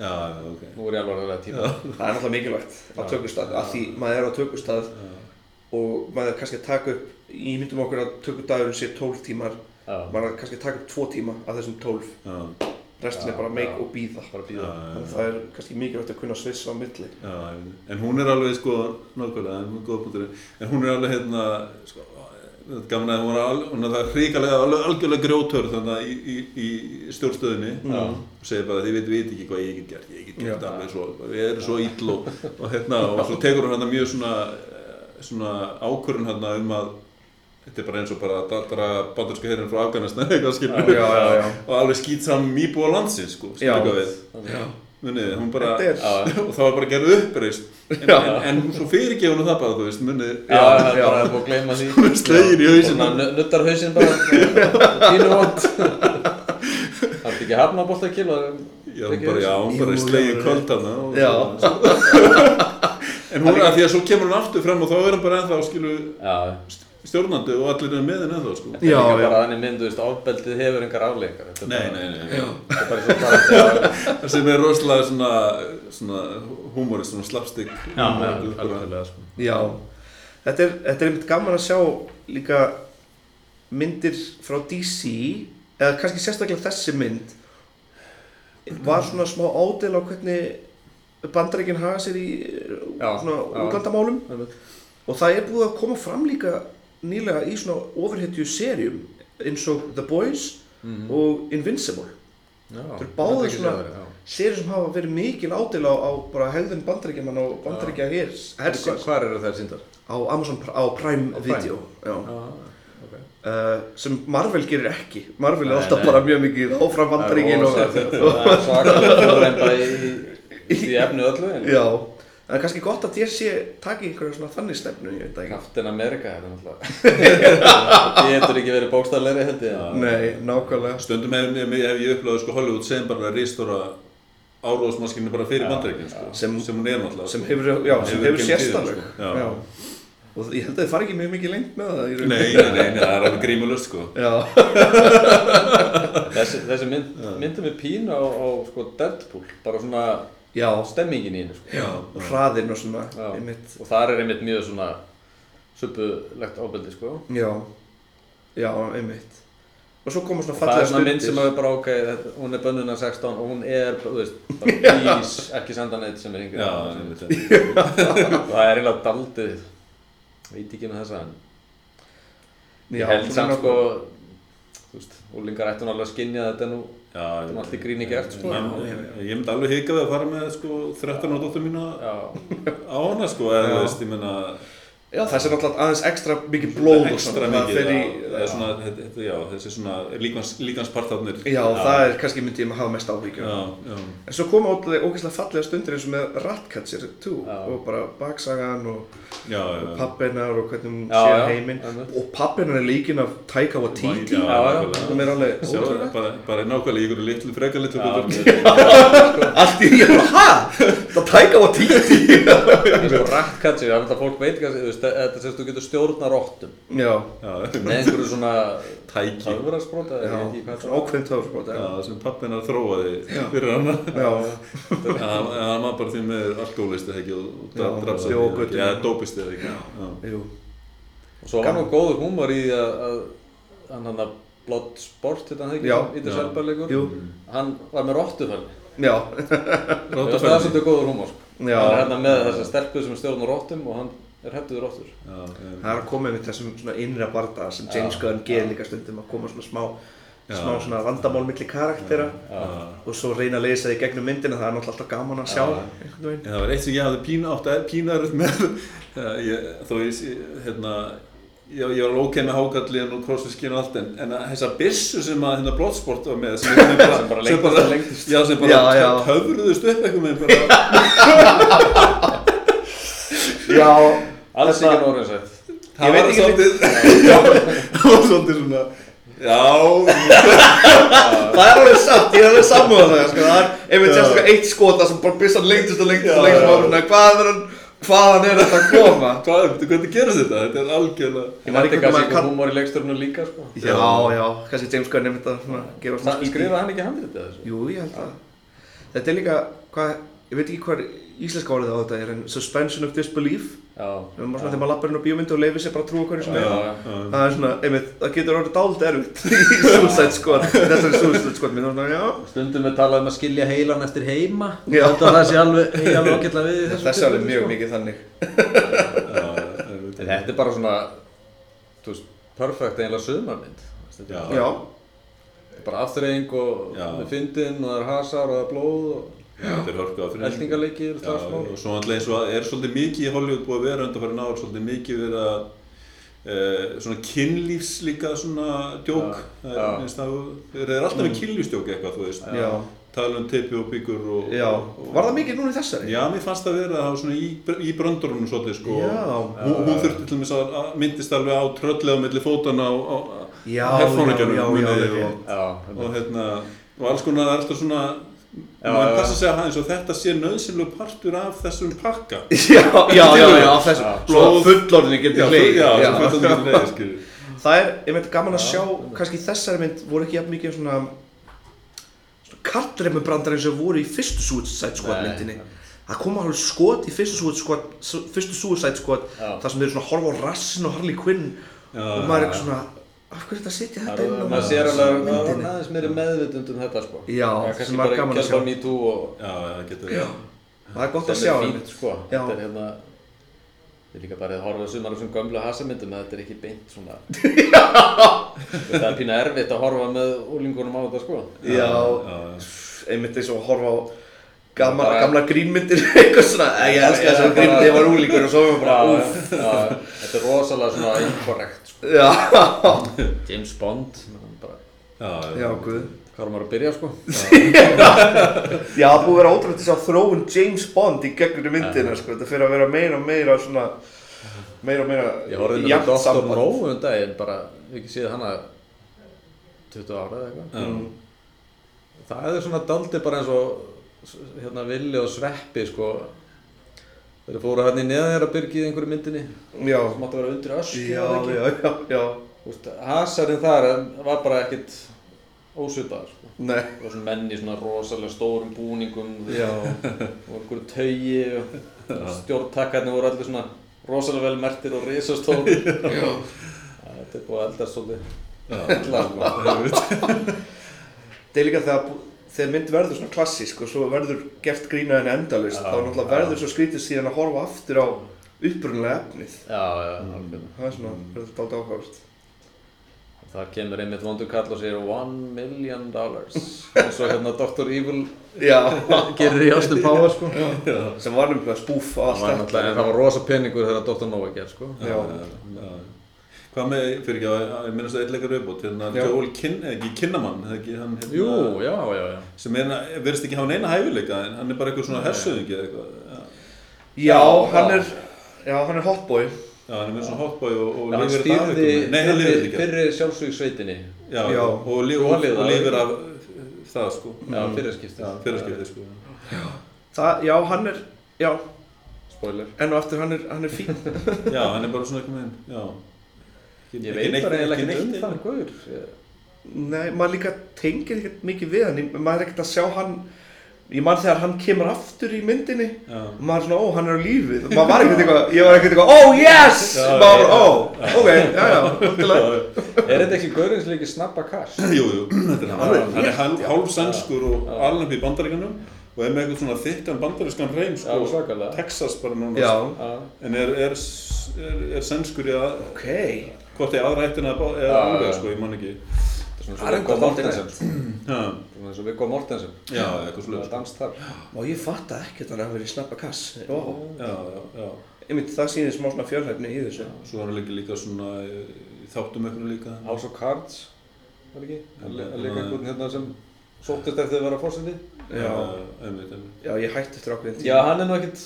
[SPEAKER 1] Nú er ég alvarlega tíma
[SPEAKER 2] Það er náttúrulega mikilvægt á tökustað af því maður er á tökustað og maður er kannski að taka upp í myndum okkur að tökudagurinn sé 12 tímar maður er kannski að taka upp 2 tíma af þessum 12
[SPEAKER 3] Já,
[SPEAKER 2] restin er bara make
[SPEAKER 1] já.
[SPEAKER 2] og býða það er kannski mikilvægt að kunna svissa á milli.
[SPEAKER 3] En hún er alveg sko, nákvæmlega, en hún er er alveg hérna sko, gaman að hún hrikalega alveg algjörlega grjótörð þannig í, í, í stjórnstöðinni. Og segir bara þið veit, veit ekki hvað ég get gert ég get gert alveg svo, ég er svo ill og, og hérna, og svo tekur hún hérna mjög svona svona ákvörðun hérna um að þetta er bara eins og bara að dra bandarsku herrin frá Afganistan eitthvað skilur
[SPEAKER 2] já, já, já.
[SPEAKER 3] og alveg skýt saman íbúa landsins sko, eitthvað við.
[SPEAKER 2] Já.
[SPEAKER 3] munið, hún bara
[SPEAKER 2] er-
[SPEAKER 3] og það var bara gerð uppreist en, en, en svo fyrirgefur hún það bara, þú veist, munið
[SPEAKER 1] Já, það er bara að gleyma því.
[SPEAKER 3] Hún er slegin í hausinn.
[SPEAKER 1] Nuttar hausinn bara. Pínu vond Það er ekki hafna bólt að kila
[SPEAKER 3] já, hún bara, já, hún bara
[SPEAKER 2] Jú,
[SPEAKER 3] slegin
[SPEAKER 2] já,
[SPEAKER 3] kvöld hana og-
[SPEAKER 2] Já.
[SPEAKER 3] en hún er að því að svo kemur hún aftur fram og þá er hann bara ennþá skilu
[SPEAKER 1] Já,
[SPEAKER 3] stjórnandi og allir er með henni ennþá sko.
[SPEAKER 1] þetta er
[SPEAKER 2] Já,
[SPEAKER 1] líka
[SPEAKER 2] já.
[SPEAKER 1] bara þannig mynd, þú veist, ofbeldið hefur engar afleikar Þetta er
[SPEAKER 3] nei,
[SPEAKER 1] bara-
[SPEAKER 3] nei, nei,
[SPEAKER 1] er
[SPEAKER 3] það sem er rosalega svona, svona humorist, svona slapstick
[SPEAKER 1] Já, alveg sko.
[SPEAKER 2] Já, þetta er, þetta er einmitt gaman að sjá líka myndir frá DC eða kannski sérstaklega þessi mynd var svona smá ádel á hvernig bandaríkinn haga sér í
[SPEAKER 1] Já,
[SPEAKER 2] svona útlandamálum og það er búið að koma fram líka nýlega í svona ofurhetju serjum eins og The Boys
[SPEAKER 1] Mhm.
[SPEAKER 2] og Invincible Þetta eru
[SPEAKER 1] er ekki
[SPEAKER 2] svona- serjur sem hafa verið mikil ádel á, á bara hegðun bandaríkjaman og
[SPEAKER 1] Hva-
[SPEAKER 2] hersins
[SPEAKER 1] Hvar eru þær síndar?
[SPEAKER 2] á Amazon, á Prime
[SPEAKER 1] Á?
[SPEAKER 2] Video já.
[SPEAKER 1] Já, ok
[SPEAKER 2] uh, sem Marvel gerir ekki Marvel er alltaf bara mjög mikið áfram bandaríkin og,
[SPEAKER 1] Það er svakalega fórreimba í, í því efnu öllu
[SPEAKER 2] já, það er kannski gott að þér sé taki einhverja svona þannig stefnu ég veit það ekki.
[SPEAKER 1] Captain America er náttúrulega. Það getur ekki verið bókstafleiri held ég.
[SPEAKER 2] Nei, nákvæmlega.
[SPEAKER 3] Stundum hef, hef, hef ég uppláðið sko Hollywood sem bara ristóra áróðsmaskinu bara fyrir
[SPEAKER 1] Já,
[SPEAKER 3] bandaríkin sko,
[SPEAKER 2] Sem-
[SPEAKER 3] sem, hún er náttúrulega
[SPEAKER 2] sem
[SPEAKER 3] sko.
[SPEAKER 2] hefur, já, sem
[SPEAKER 3] Hefur
[SPEAKER 2] hefur
[SPEAKER 3] gegnum
[SPEAKER 2] sérst
[SPEAKER 3] tíðina,
[SPEAKER 2] alveg.
[SPEAKER 3] Sko. Já.
[SPEAKER 2] og ég held að þið fari ekki mjög mikið lengt með það í raun.
[SPEAKER 3] nei, nei, nei, nei, það er alveg grímulust sko.
[SPEAKER 2] Já,
[SPEAKER 1] Þessi, þessi mynd, myndi með pínu á, á sko, Deadpool bara svona
[SPEAKER 2] já,
[SPEAKER 1] stemmingin í henni sko.
[SPEAKER 2] já, og hraðinn og svona einmitt,
[SPEAKER 1] og þar er einmitt mjög svona suppulegt ábeldi sko.
[SPEAKER 2] já, já, einmitt. Og svo koma svona
[SPEAKER 1] og það er
[SPEAKER 2] fallega
[SPEAKER 1] svona mynd sem
[SPEAKER 2] stundir
[SPEAKER 1] er bara ok þetta, hún er bönnuna 16 og hún er þú veist, bara please ekki senda neitt sem er yngri
[SPEAKER 3] já,
[SPEAKER 1] en
[SPEAKER 3] einmitt,
[SPEAKER 1] 16. og það er eiginlega daldið. Veit ekki með þessa en
[SPEAKER 2] Já,
[SPEAKER 1] ég held samt sko þú veist, úlingar ættu náttúrulega að skynja að þetta er nú
[SPEAKER 3] Já,
[SPEAKER 1] er allt í gríni gert, sko.
[SPEAKER 2] Já, já, já.
[SPEAKER 3] Ég myndi alveg hika við að fara með sko 13 ára dóttur mína á hana sko, eða
[SPEAKER 2] Já.
[SPEAKER 3] þú veist, ég meina
[SPEAKER 2] Já, þessi er náttúrulega aðeins ekstra mikið blóð og svona, það fer í,
[SPEAKER 3] já, það er svona, þetta, já, þessi svona líkans, líkanspartarnir.
[SPEAKER 2] Já, það er kannski myndi ég maður hafa mest áhyggjum
[SPEAKER 3] Já, já,
[SPEAKER 2] En svo koma ótrúlega ógeðslega fallega stundir eins og með Ratcatcher 2
[SPEAKER 1] Já.
[SPEAKER 2] og bara baksagan og
[SPEAKER 3] já, já,
[SPEAKER 2] pappinar og hvernig hún
[SPEAKER 1] Já,
[SPEAKER 2] sér
[SPEAKER 1] já,
[SPEAKER 2] heiminn. og pappinar er líkin af Taika Waititi.
[SPEAKER 3] Já,
[SPEAKER 1] já,
[SPEAKER 2] sem er alveg ótrúlega
[SPEAKER 3] bara, bara nákvæmlega í ykkur litlu, frekar litlu
[SPEAKER 1] já,
[SPEAKER 3] hlutverki.
[SPEAKER 2] Allt í ég bara, hæ? Það Taika Waititi
[SPEAKER 1] það er að þetta sést þú getur stjórna rottum.
[SPEAKER 2] Já,
[SPEAKER 1] með einhverju svona
[SPEAKER 3] tæki.
[SPEAKER 1] töfraspróta
[SPEAKER 2] já, ákveðin töfrskot
[SPEAKER 3] Já, sem pappinar þróaði fyrir hana
[SPEAKER 2] Já,
[SPEAKER 3] hann hann var bara því með alkoholisti ekki og drafsætti
[SPEAKER 2] já, göttu.
[SPEAKER 3] Já, dópisti eða ekki
[SPEAKER 2] jú.
[SPEAKER 1] Og svo var nú góður húmor í að, hann hann að Blood Sport þetta hann ekki,
[SPEAKER 2] Já.
[SPEAKER 1] í þessu
[SPEAKER 3] Já.
[SPEAKER 1] elbarleikur
[SPEAKER 2] Jú,
[SPEAKER 1] hann var með rottufælni
[SPEAKER 2] já,
[SPEAKER 1] það er svolítið góður húmor. Sko.
[SPEAKER 2] já.
[SPEAKER 1] Hann er hérna með þessa stelpu sem stjórnar rottum og hann er heftuður rottur
[SPEAKER 3] Já, já.
[SPEAKER 2] Það er að koma með þessum svona innra barda sem James
[SPEAKER 1] Já.
[SPEAKER 2] Gunn gerir líka stundum að koma svona smá smá svona vandamál milli karaktera
[SPEAKER 1] Já.
[SPEAKER 2] og svo reyna að leysa það í gegnum myndina það er náttúrulega alltaf gaman að sjá
[SPEAKER 3] Já.
[SPEAKER 2] einhvern veginn
[SPEAKER 3] En það var eitt sem ég hafði pína átt að pína erut með ég, þó ég, hérna ég, ég var ok með hákallin og crossfiskin og allt en, en þessa byssu sem að hérna Bloodsport var með sem, sem bara,
[SPEAKER 1] Sem bara lengdist og lengdist.
[SPEAKER 3] já, sem bara töfruðust upp eitthvað með bara,
[SPEAKER 2] Já,
[SPEAKER 1] alls ekki sætt
[SPEAKER 3] það
[SPEAKER 2] veit
[SPEAKER 3] var
[SPEAKER 2] ekki-
[SPEAKER 3] svolítið það var svolítið svona já,
[SPEAKER 2] það er alveg satt, ég er alveg sammála það sko. það er einmitt sérstaklega eitt skota sem bara byssan lengtist og lengtist og lengtist og svona, hvaðan er hann hvaðan er þetta að koma?
[SPEAKER 3] Hvað, hvernig gerast þetta? Þetta er algjörlega
[SPEAKER 2] Ég var
[SPEAKER 1] þetta
[SPEAKER 2] ekki
[SPEAKER 1] er
[SPEAKER 2] um
[SPEAKER 1] kannski
[SPEAKER 2] að
[SPEAKER 1] einhver
[SPEAKER 2] kalla
[SPEAKER 1] húmor í leikstörnum líka sko.
[SPEAKER 2] Já, já, kannski James Gunn einmitt að svona gefa svona í-
[SPEAKER 1] skrifaði hann ekki handritið þessu?
[SPEAKER 2] Jú, ég held að Þetta er líka, hvað, ég veit ekki hvað íslenska orðið á þetta er en suspension of disbelief
[SPEAKER 1] já,
[SPEAKER 2] Það er maður svona þegar maður lappar inn á bíómyndu og leifir sér bara að trúa hverju sem er.
[SPEAKER 1] já.
[SPEAKER 2] Það er svona, einmitt, það getur orðið dálit erfitt í Suicide Squad Þessari Suicide Squad minn, þannig að já.
[SPEAKER 1] Stundum við talað um að skilja heilan eftir heima.
[SPEAKER 2] Já.
[SPEAKER 1] þetta það sé alveg, ég alveg ágætlega við í þessu
[SPEAKER 2] Þessi er alveg mjög mikið þannig.
[SPEAKER 1] Þetta er bara svona þú veist, perfect eiginlega er
[SPEAKER 3] Já.
[SPEAKER 1] bara- bara afþreying og með fyndin og það er hasar og það er blóð og
[SPEAKER 3] þetta er hörku af
[SPEAKER 1] eldingaleikir og
[SPEAKER 3] Já,
[SPEAKER 1] slagsmál
[SPEAKER 3] og svo alltaf eins og að er svolítið mikið í Hollywood búið að vera undanfærin ár, svolítið mikið verið að uh, svona kynlífs líka svona djók, það er,
[SPEAKER 1] já.
[SPEAKER 3] minnst það, eru alltaf með kynlífsdjók eitthvað, þú veist,
[SPEAKER 2] já,
[SPEAKER 3] tala um teipi og byggur og,
[SPEAKER 2] já.
[SPEAKER 3] Og,
[SPEAKER 2] Var það mikið núna í þessari?
[SPEAKER 3] Já, mér fannst það vera, það var svona í, í bröndurunum svolítið, sko,
[SPEAKER 2] Já.
[SPEAKER 3] hún, hún þurfti til dæmis að, að myndist alveg á tröllið á milli fótana og, og hérna, og alls konar það er alltaf svona, maður að segja það eins og þetta sé nöðsynlegu partur af þessum pakka.
[SPEAKER 2] Já, já, já, já, þessu
[SPEAKER 1] Já.
[SPEAKER 2] Svo fullorðinni
[SPEAKER 3] Já,
[SPEAKER 2] getur
[SPEAKER 3] leið, skilur.
[SPEAKER 2] Það er, ég veit, gaman að
[SPEAKER 1] Já.
[SPEAKER 2] sjá, kannski þessari mynd voru ekki jafn mikið svona, svona kartremmubrandar eins og voru í fyrstu Suicide Squad
[SPEAKER 1] Nei.
[SPEAKER 2] myndinni. Það kom alveg skot í fyrstu Suicide Squad, su- fyrstu Suicide Squad,
[SPEAKER 1] Já.
[SPEAKER 2] þar sem þeir eru svona horfa á rassin og Harley Quinn
[SPEAKER 3] Já,
[SPEAKER 2] og maður er eitthvað svona, af hverju er þetta að
[SPEAKER 1] Það
[SPEAKER 2] þetta inn
[SPEAKER 1] er,
[SPEAKER 2] á
[SPEAKER 1] maður sér alveg að
[SPEAKER 2] myndinni?
[SPEAKER 1] aðeins meiri meðvitund um þetta sko.
[SPEAKER 2] Já,
[SPEAKER 1] Það er
[SPEAKER 2] sem
[SPEAKER 1] kannski
[SPEAKER 2] var
[SPEAKER 1] bara
[SPEAKER 2] gaman að
[SPEAKER 1] kjálpa
[SPEAKER 2] sjá.
[SPEAKER 1] me too og
[SPEAKER 3] Já, það getur
[SPEAKER 2] Já, það er gott að
[SPEAKER 1] sem
[SPEAKER 2] sjá
[SPEAKER 1] er
[SPEAKER 2] einmitt.
[SPEAKER 1] fínt sko. Þetta er hérna, ég er líka bara að horfa sumar af þessum gömlu hasamyndum, þetta er ekki beint svona. það er pínu erfitt að horfa með úlingunum á þetta sko.
[SPEAKER 2] Já,
[SPEAKER 3] já.
[SPEAKER 2] einmitt eins og að horfa á gamla,
[SPEAKER 1] Bara-
[SPEAKER 2] gamla grínmyndir eitthvað svona, "Æ, ég elska þessar grínmyndir, ég var úlíkur og svo var
[SPEAKER 1] Já,
[SPEAKER 2] bara,
[SPEAKER 1] já, þetta er rosalega svona inkorrekt sko.
[SPEAKER 2] já,
[SPEAKER 1] James Bond, bara,
[SPEAKER 3] Já,
[SPEAKER 2] já, guð.
[SPEAKER 1] hvað er maður að byrja sko?
[SPEAKER 2] Já, það búið að vera ótrúlega þess að þróun James Bond í gegnum myndina, sko, þetta fyrir að vera meira og meira svona, meira og meira
[SPEAKER 1] Ég horfði með Dr. No um daginn, bara, ég ekki séð hana 20 ára eða eitthvað.
[SPEAKER 2] Mm.
[SPEAKER 1] Það er svona daldi bara eins og hérna Villi og Sveppi sko. Þeir fóru hann í neðanjara í einhverju myndinni.
[SPEAKER 2] Já,
[SPEAKER 1] sem átti að vera undir ösku
[SPEAKER 2] já, já, já, já,
[SPEAKER 1] Úst, Hasarinn þar var bara ekkit ósvitaður sko.
[SPEAKER 2] nei,
[SPEAKER 1] það var svona menn í svona rosalega stórum búningum.
[SPEAKER 2] Já,
[SPEAKER 1] og einhverju taugi og stjórntakkarnir voru allir svona rosalega vel mertir og risastóri þetta er búið að eldast svolítið. Illa sko.
[SPEAKER 2] það er líka þegar, bú- þegar mynd verður svona klassísk og svo verður gert grína henni endalist,
[SPEAKER 1] Já,
[SPEAKER 2] þá náttúrulega verður svo skrítið síðan að horfa aftur á upprunalega efnið.
[SPEAKER 1] já, já, alveg
[SPEAKER 2] Það er svona, verður þetta aldrei áhugavert.
[SPEAKER 1] það kemur einmitt vondur kall og segir one million dollars og svo hérna Dr. Evil
[SPEAKER 2] Já,
[SPEAKER 1] gerir í Austin Powers sko
[SPEAKER 2] sem var nefnilega spúf á
[SPEAKER 1] það var,
[SPEAKER 2] allt
[SPEAKER 1] náttúrulega- en það var rosa peningur þegar Dr. Nova ger sko
[SPEAKER 2] Já.
[SPEAKER 3] já. Hvað með, fyrir ekki að, ég minnast að eitt leikar viðbót, hérna,
[SPEAKER 2] Já.
[SPEAKER 3] Joel Kin, eða ekki Kinnaman, eða ekki hann, hérna,
[SPEAKER 1] jú, já, já, já
[SPEAKER 3] sem er, verðist ekki hafa neina hæfileika, en hann er bara eitthvað svona hersöðingi eða eitthvað, já.
[SPEAKER 2] Já, hann er, já, hann er hotboy
[SPEAKER 3] Já, hann er með svona hotboy og, og
[SPEAKER 1] Já,
[SPEAKER 3] lifir þetta af veginn. Nei, hann lifir þetta ekki.
[SPEAKER 1] fyrri sjálfsvíksveitinni
[SPEAKER 3] Já,
[SPEAKER 2] Já.
[SPEAKER 3] og,
[SPEAKER 1] lifir
[SPEAKER 3] og
[SPEAKER 1] það.
[SPEAKER 3] lifir af það, sko.
[SPEAKER 1] Já, fyrirskipti
[SPEAKER 3] Já, fyrirskipti, sko.
[SPEAKER 2] Það, já, hann er, já,
[SPEAKER 1] Spoiler
[SPEAKER 2] enn og aftur hann er, hann er fín
[SPEAKER 3] Já, hann er bara svona eitthvað með já.
[SPEAKER 1] Ég
[SPEAKER 3] ekki
[SPEAKER 1] veit
[SPEAKER 3] neitt-
[SPEAKER 1] bara eiginlega
[SPEAKER 3] ekki
[SPEAKER 1] um
[SPEAKER 3] neitt-
[SPEAKER 1] þann gaur. Ég-
[SPEAKER 2] Nei, maður líka tengir ekkert mikið við hann. Ég- maður er ekkert að sjá hann ég man þegar hann kemur aftur í myndinni.
[SPEAKER 3] Já.
[SPEAKER 2] og maður er svona, ó, hann er á lífi. Maður var ekkert eitthvað, ég var ekkert eitthvað, oh yes!
[SPEAKER 3] Já,
[SPEAKER 2] maður bara, ó, ok, já, já, náttúrulega
[SPEAKER 1] Er þetta ekki gaurinn sem líki snabba kass?
[SPEAKER 3] Jú, jú, þetta er hann, hann er hálf, sænskur og alveg í bandaríkanum og er með eitthvað svona þykkan bandarískan reym, sko, Texas bara núna, en er, er, er, er sænskur í að,
[SPEAKER 2] ok
[SPEAKER 3] hvort er aðra ættina eða alveg, sko, ég man ekki.
[SPEAKER 1] þetta er
[SPEAKER 2] Það er
[SPEAKER 1] svona svo Viggo
[SPEAKER 2] eitthvað
[SPEAKER 1] Mortensen. eins og Viggo Mortensen.
[SPEAKER 3] Já, eitthvað
[SPEAKER 1] Það
[SPEAKER 3] sluð,
[SPEAKER 1] er dans þar.
[SPEAKER 2] Og ég fatt að ekkert hann hafi verið snabba kass? Ó,
[SPEAKER 3] já, já, já.
[SPEAKER 2] einmitt, það sýnir smá svona fjölhæfni í þessu.
[SPEAKER 3] Svo er hann líka líka svona eh, í þáttum eitthvað líka.
[SPEAKER 1] House of Cards Var ekki? Að le- að
[SPEAKER 3] Já.
[SPEAKER 1] leika einhvern hérna sem sóttist eftir að vera fórseti
[SPEAKER 2] já,
[SPEAKER 3] einmitt, einmitt.
[SPEAKER 2] já, ég hætti eftir ákveðin
[SPEAKER 1] Já, hann er nú ekkert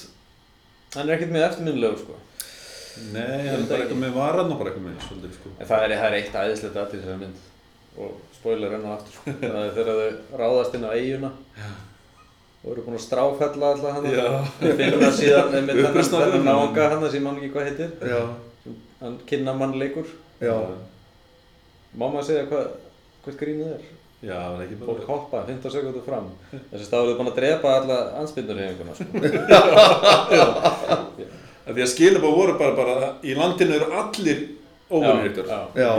[SPEAKER 1] Hann er ekkert með eftirminnilegu sko
[SPEAKER 3] Nei, hann er bara eitthvað með varan og bara eitthvað með, svolítið, sko.
[SPEAKER 1] En það er, það er eitt æðislegt aðtil þessari mynd. Og spoiler enn og aftur sko. það er þegar þau ráðast inn á eiguna og eru búin að stráfella alltaf hann við finnum það síðan með þennan náunga hann sem ég man ekki hvað heitir.
[SPEAKER 2] Já,
[SPEAKER 1] hann kynna mannleikur
[SPEAKER 2] já,
[SPEAKER 1] má maður segja hvað hvert grínið er?
[SPEAKER 3] Já, það er ekki bara...
[SPEAKER 1] fólk hoppa 15 sekundur fram. Þess að stáðuðu búin að drepa alla anspindur hefinguna sko.
[SPEAKER 3] Af Því að skilabóð voru bara, bara, í landinu eru allir ykkur.
[SPEAKER 1] já,
[SPEAKER 2] já,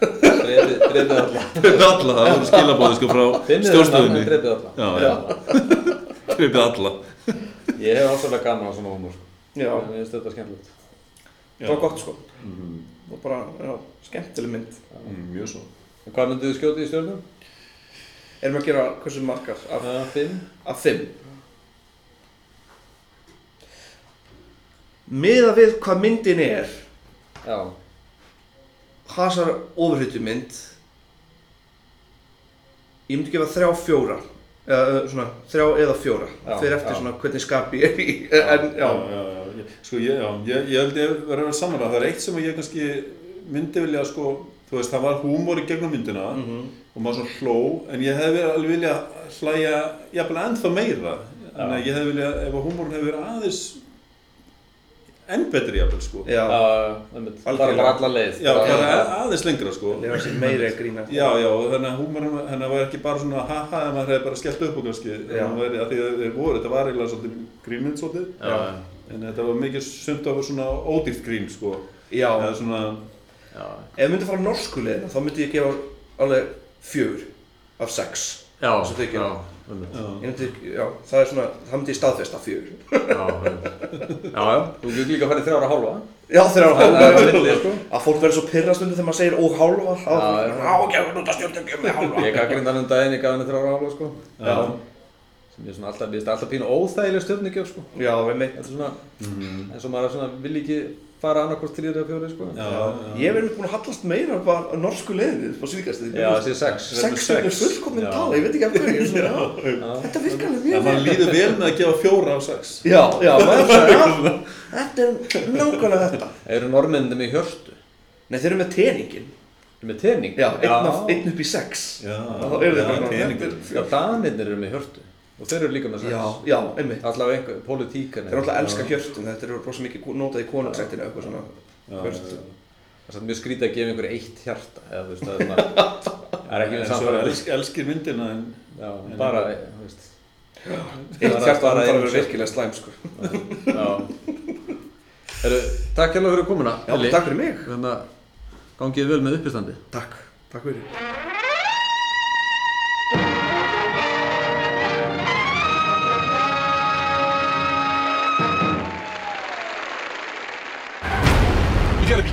[SPEAKER 1] drepið drepið alla.
[SPEAKER 3] Alla, það voru skilabóði sko frá
[SPEAKER 1] þennan drepið alla.
[SPEAKER 3] Gripið alla.
[SPEAKER 1] ég hef ásvöldlega gaman á svona humor sko. mér finnst þetta skemmtilegt.
[SPEAKER 2] Það var gott sko.
[SPEAKER 3] Mm,
[SPEAKER 2] og bara, já, skemmtileg mynd.
[SPEAKER 3] Mm, mjög svo.
[SPEAKER 1] Hvað myndið þið skjótið í stjórnum?
[SPEAKER 2] erum við að gera hversu margar? Af,
[SPEAKER 1] Uh, fimm.
[SPEAKER 2] Af fimm miða við hvað myndin er.
[SPEAKER 1] Já,
[SPEAKER 2] hasar ofurhyttu mynd ég myndi gefa þrjá fjóra eða svona þrjá eða fjóra.
[SPEAKER 1] Já,
[SPEAKER 2] fyrir eftir
[SPEAKER 1] já.
[SPEAKER 2] svona hvernig skapi ég er í. En já,
[SPEAKER 3] já, já, Sko, ég, já, ég, ég held ég verður að vera saman það er eitt sem ég kannski myndi vilja sko, þú veist, það var húmor í gegnum myndina
[SPEAKER 2] Mhm.
[SPEAKER 3] og maður svona hló, en ég hefði verið alveg vilja hlæja, jafnvel ennþá meira. En ég hefði vilja, ef að húmorinn hefði verið aðeins enn betri jafnvel, sko.
[SPEAKER 2] Já,
[SPEAKER 1] já, einmitt, bara alla leið.
[SPEAKER 3] Já,
[SPEAKER 1] Bara-
[SPEAKER 3] bara aðeins lengra, sko.
[SPEAKER 2] Það er að
[SPEAKER 3] Já, já, og þannig að húmorinn hennar var ekki bara svona haha, en maður hefði bara skellt upp og kannski. Að að að þetta var eiginlega svolítið grínmynd svolítið.
[SPEAKER 1] Já,
[SPEAKER 3] En þetta var mikið sumt af svona ódýrt grín, sko.
[SPEAKER 2] já,
[SPEAKER 3] Eða svona,
[SPEAKER 1] já,
[SPEAKER 2] ef við myndum fara norsku leiðina þá myndi ég gefa alveg fjögur af sex.
[SPEAKER 1] Já, já.
[SPEAKER 3] Já.
[SPEAKER 2] það er svona, það myndi ég staðfesta fjögur.
[SPEAKER 1] Já, já, já, þú getur líka að fara í þrjára hálfa.
[SPEAKER 2] Já,
[SPEAKER 1] Það er
[SPEAKER 2] hálfa
[SPEAKER 1] sko.
[SPEAKER 2] Að fólk verður svo pyrrastundu þegar maður segir og hálfa
[SPEAKER 1] Já, já.
[SPEAKER 2] á, gefur nút að stjórnum, gefur mig hálfa.
[SPEAKER 1] Ég gaggrind hann um daginn, ég gaf henni þrjára hálfa, sko.
[SPEAKER 2] Já,
[SPEAKER 1] sem ég svona alltaf, ég veist alltaf pínu óþægileg stjórnigjöf, sko.
[SPEAKER 2] Já, við meitt
[SPEAKER 1] Þetta er svona,
[SPEAKER 3] Mhm.
[SPEAKER 1] eins og maður svona vil ekki fara annarkvort þrýður eða fjóri, sko.
[SPEAKER 3] Já,
[SPEAKER 2] Já, ég verið búin að hallast meira bara á norsku leiðinu á síðkast
[SPEAKER 1] Já, þessi sex
[SPEAKER 2] sex er fullkominn tala, ég veit ekki af hverju ég er svona, já,
[SPEAKER 1] Já.
[SPEAKER 2] þetta virkar alveg mjög
[SPEAKER 3] mann
[SPEAKER 2] vel.
[SPEAKER 3] líður vel með að gefa fjóra af sex.
[SPEAKER 2] já, já, já, þetta er nákvæmlega þetta.
[SPEAKER 1] Eru normennið með hjörtu?
[SPEAKER 2] nei, þeir eru með teningin
[SPEAKER 1] Með tening?
[SPEAKER 2] já, einn, upp í sex.
[SPEAKER 3] Já,
[SPEAKER 2] þá eru þeir bara
[SPEAKER 3] peningur.
[SPEAKER 1] Já, danirnir eru með hjörtu og þeir eru líka með sex
[SPEAKER 2] já, já, einmitt.
[SPEAKER 1] Allavega einhver, pólitíkan
[SPEAKER 2] þeir eru alltaf að elska hjörtum, þetta eru rosa mikið notað í konungsættinu eitthvað svona
[SPEAKER 3] Já,
[SPEAKER 2] hjört.
[SPEAKER 3] já, já.
[SPEAKER 1] Það er samt mjög skrítið að gefa einhverju eitt hjarta eða þú veist, það er svona Það er ekki
[SPEAKER 3] En
[SPEAKER 1] með
[SPEAKER 3] svo
[SPEAKER 1] samfæri
[SPEAKER 3] elsk, elskir myndina en
[SPEAKER 1] Já, bara, þú veist.
[SPEAKER 2] Eitt hjarta,
[SPEAKER 1] bara
[SPEAKER 2] það þarf að vera virkilega slæm sko.
[SPEAKER 1] Já. Heru, Takk hérlega fyrir komuna
[SPEAKER 2] já, takk fyrir mig.
[SPEAKER 1] Að gangið vel með uppistandi
[SPEAKER 2] takk, takk fyrir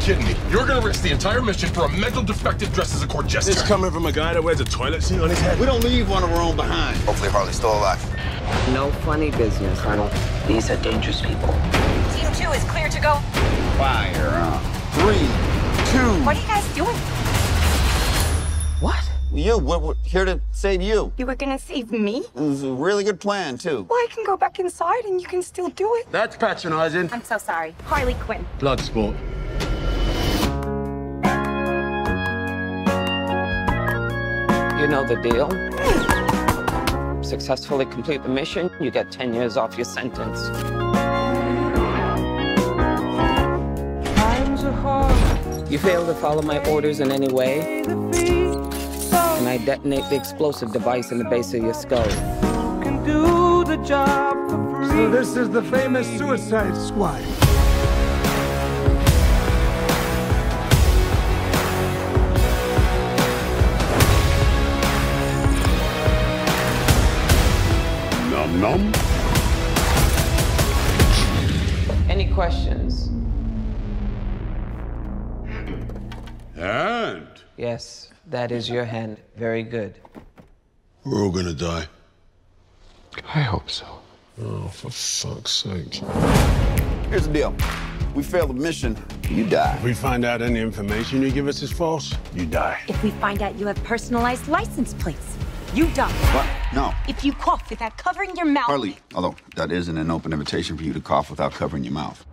[SPEAKER 4] kidding me? You're gonna risk the entire mission for a mental defective dressed as a court jester.
[SPEAKER 5] It's coming from a guy that wears a toilet seat on his head.
[SPEAKER 6] We don't leave one of our own behind.
[SPEAKER 7] Hopefully Harley's still alive.
[SPEAKER 8] No funny business, Colonel. These are dangerous people.
[SPEAKER 9] Team two is clear to go.
[SPEAKER 6] Fire on. Three, two.
[SPEAKER 9] What are you guys doing?
[SPEAKER 8] What?
[SPEAKER 6] You, we're, we're here to save you.
[SPEAKER 9] You were gonna save me?
[SPEAKER 6] It was a really good plan, too.
[SPEAKER 9] Well, I can go back inside and you can still do it.
[SPEAKER 5] That's patronizing.
[SPEAKER 9] I'm so sorry. Harley Quinn.
[SPEAKER 5] Blood
[SPEAKER 8] You know the deal. Successfully complete the mission, you get 10 years off your sentence. You fail to follow my orders in any way, and I detonate the explosive device in the base of your skull.
[SPEAKER 10] So this is the famous Suicide Squad.
[SPEAKER 5] Num num.
[SPEAKER 8] Any questions?
[SPEAKER 5] Hand?
[SPEAKER 8] Yes, that is your hand. Very good.
[SPEAKER 5] we're all gonna die.
[SPEAKER 4] I hope so.
[SPEAKER 5] Oh, for fuck's sake.
[SPEAKER 6] Here's the deal. We fail the mission, you die.
[SPEAKER 5] If we find out any information you give us is false, you die.
[SPEAKER 9] If we find out you have personalized license plates, you die.
[SPEAKER 6] What? No.
[SPEAKER 9] If you cough without covering your mouth.
[SPEAKER 6] Harley, although that isn't an open invitation for you to cough without covering your mouth.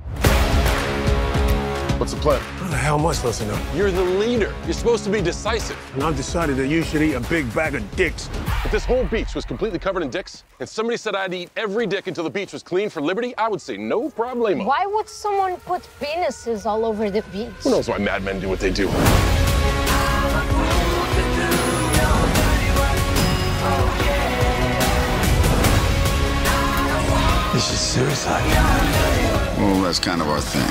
[SPEAKER 4] What's the plan?
[SPEAKER 5] How the hell am I supposed to know?
[SPEAKER 4] You're the leader. You're supposed to be decisive.
[SPEAKER 5] And I've decided that you should eat a big bag of dicks.
[SPEAKER 4] If this whole beach was completely covered in dicks, and somebody said I'd eat every dick until the beach was clean for liberty, I would say no problemo.
[SPEAKER 11] Why would someone put penises all over the beach?
[SPEAKER 4] Who knows why madmen do what they do?
[SPEAKER 10] Suicide.
[SPEAKER 6] Well, that's kind of our thing.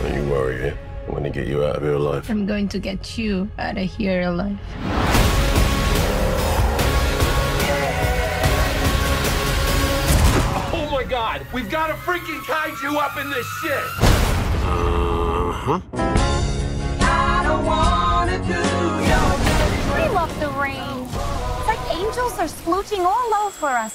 [SPEAKER 5] Don't you worry, eh? I'm gonna get you out of here alive.
[SPEAKER 11] I'm going to get you out of here alive.
[SPEAKER 4] Oh my god! We've got a freaking kaiju up in this shit!
[SPEAKER 5] Uh-huh.
[SPEAKER 9] We love the rain angels are smooching all over us.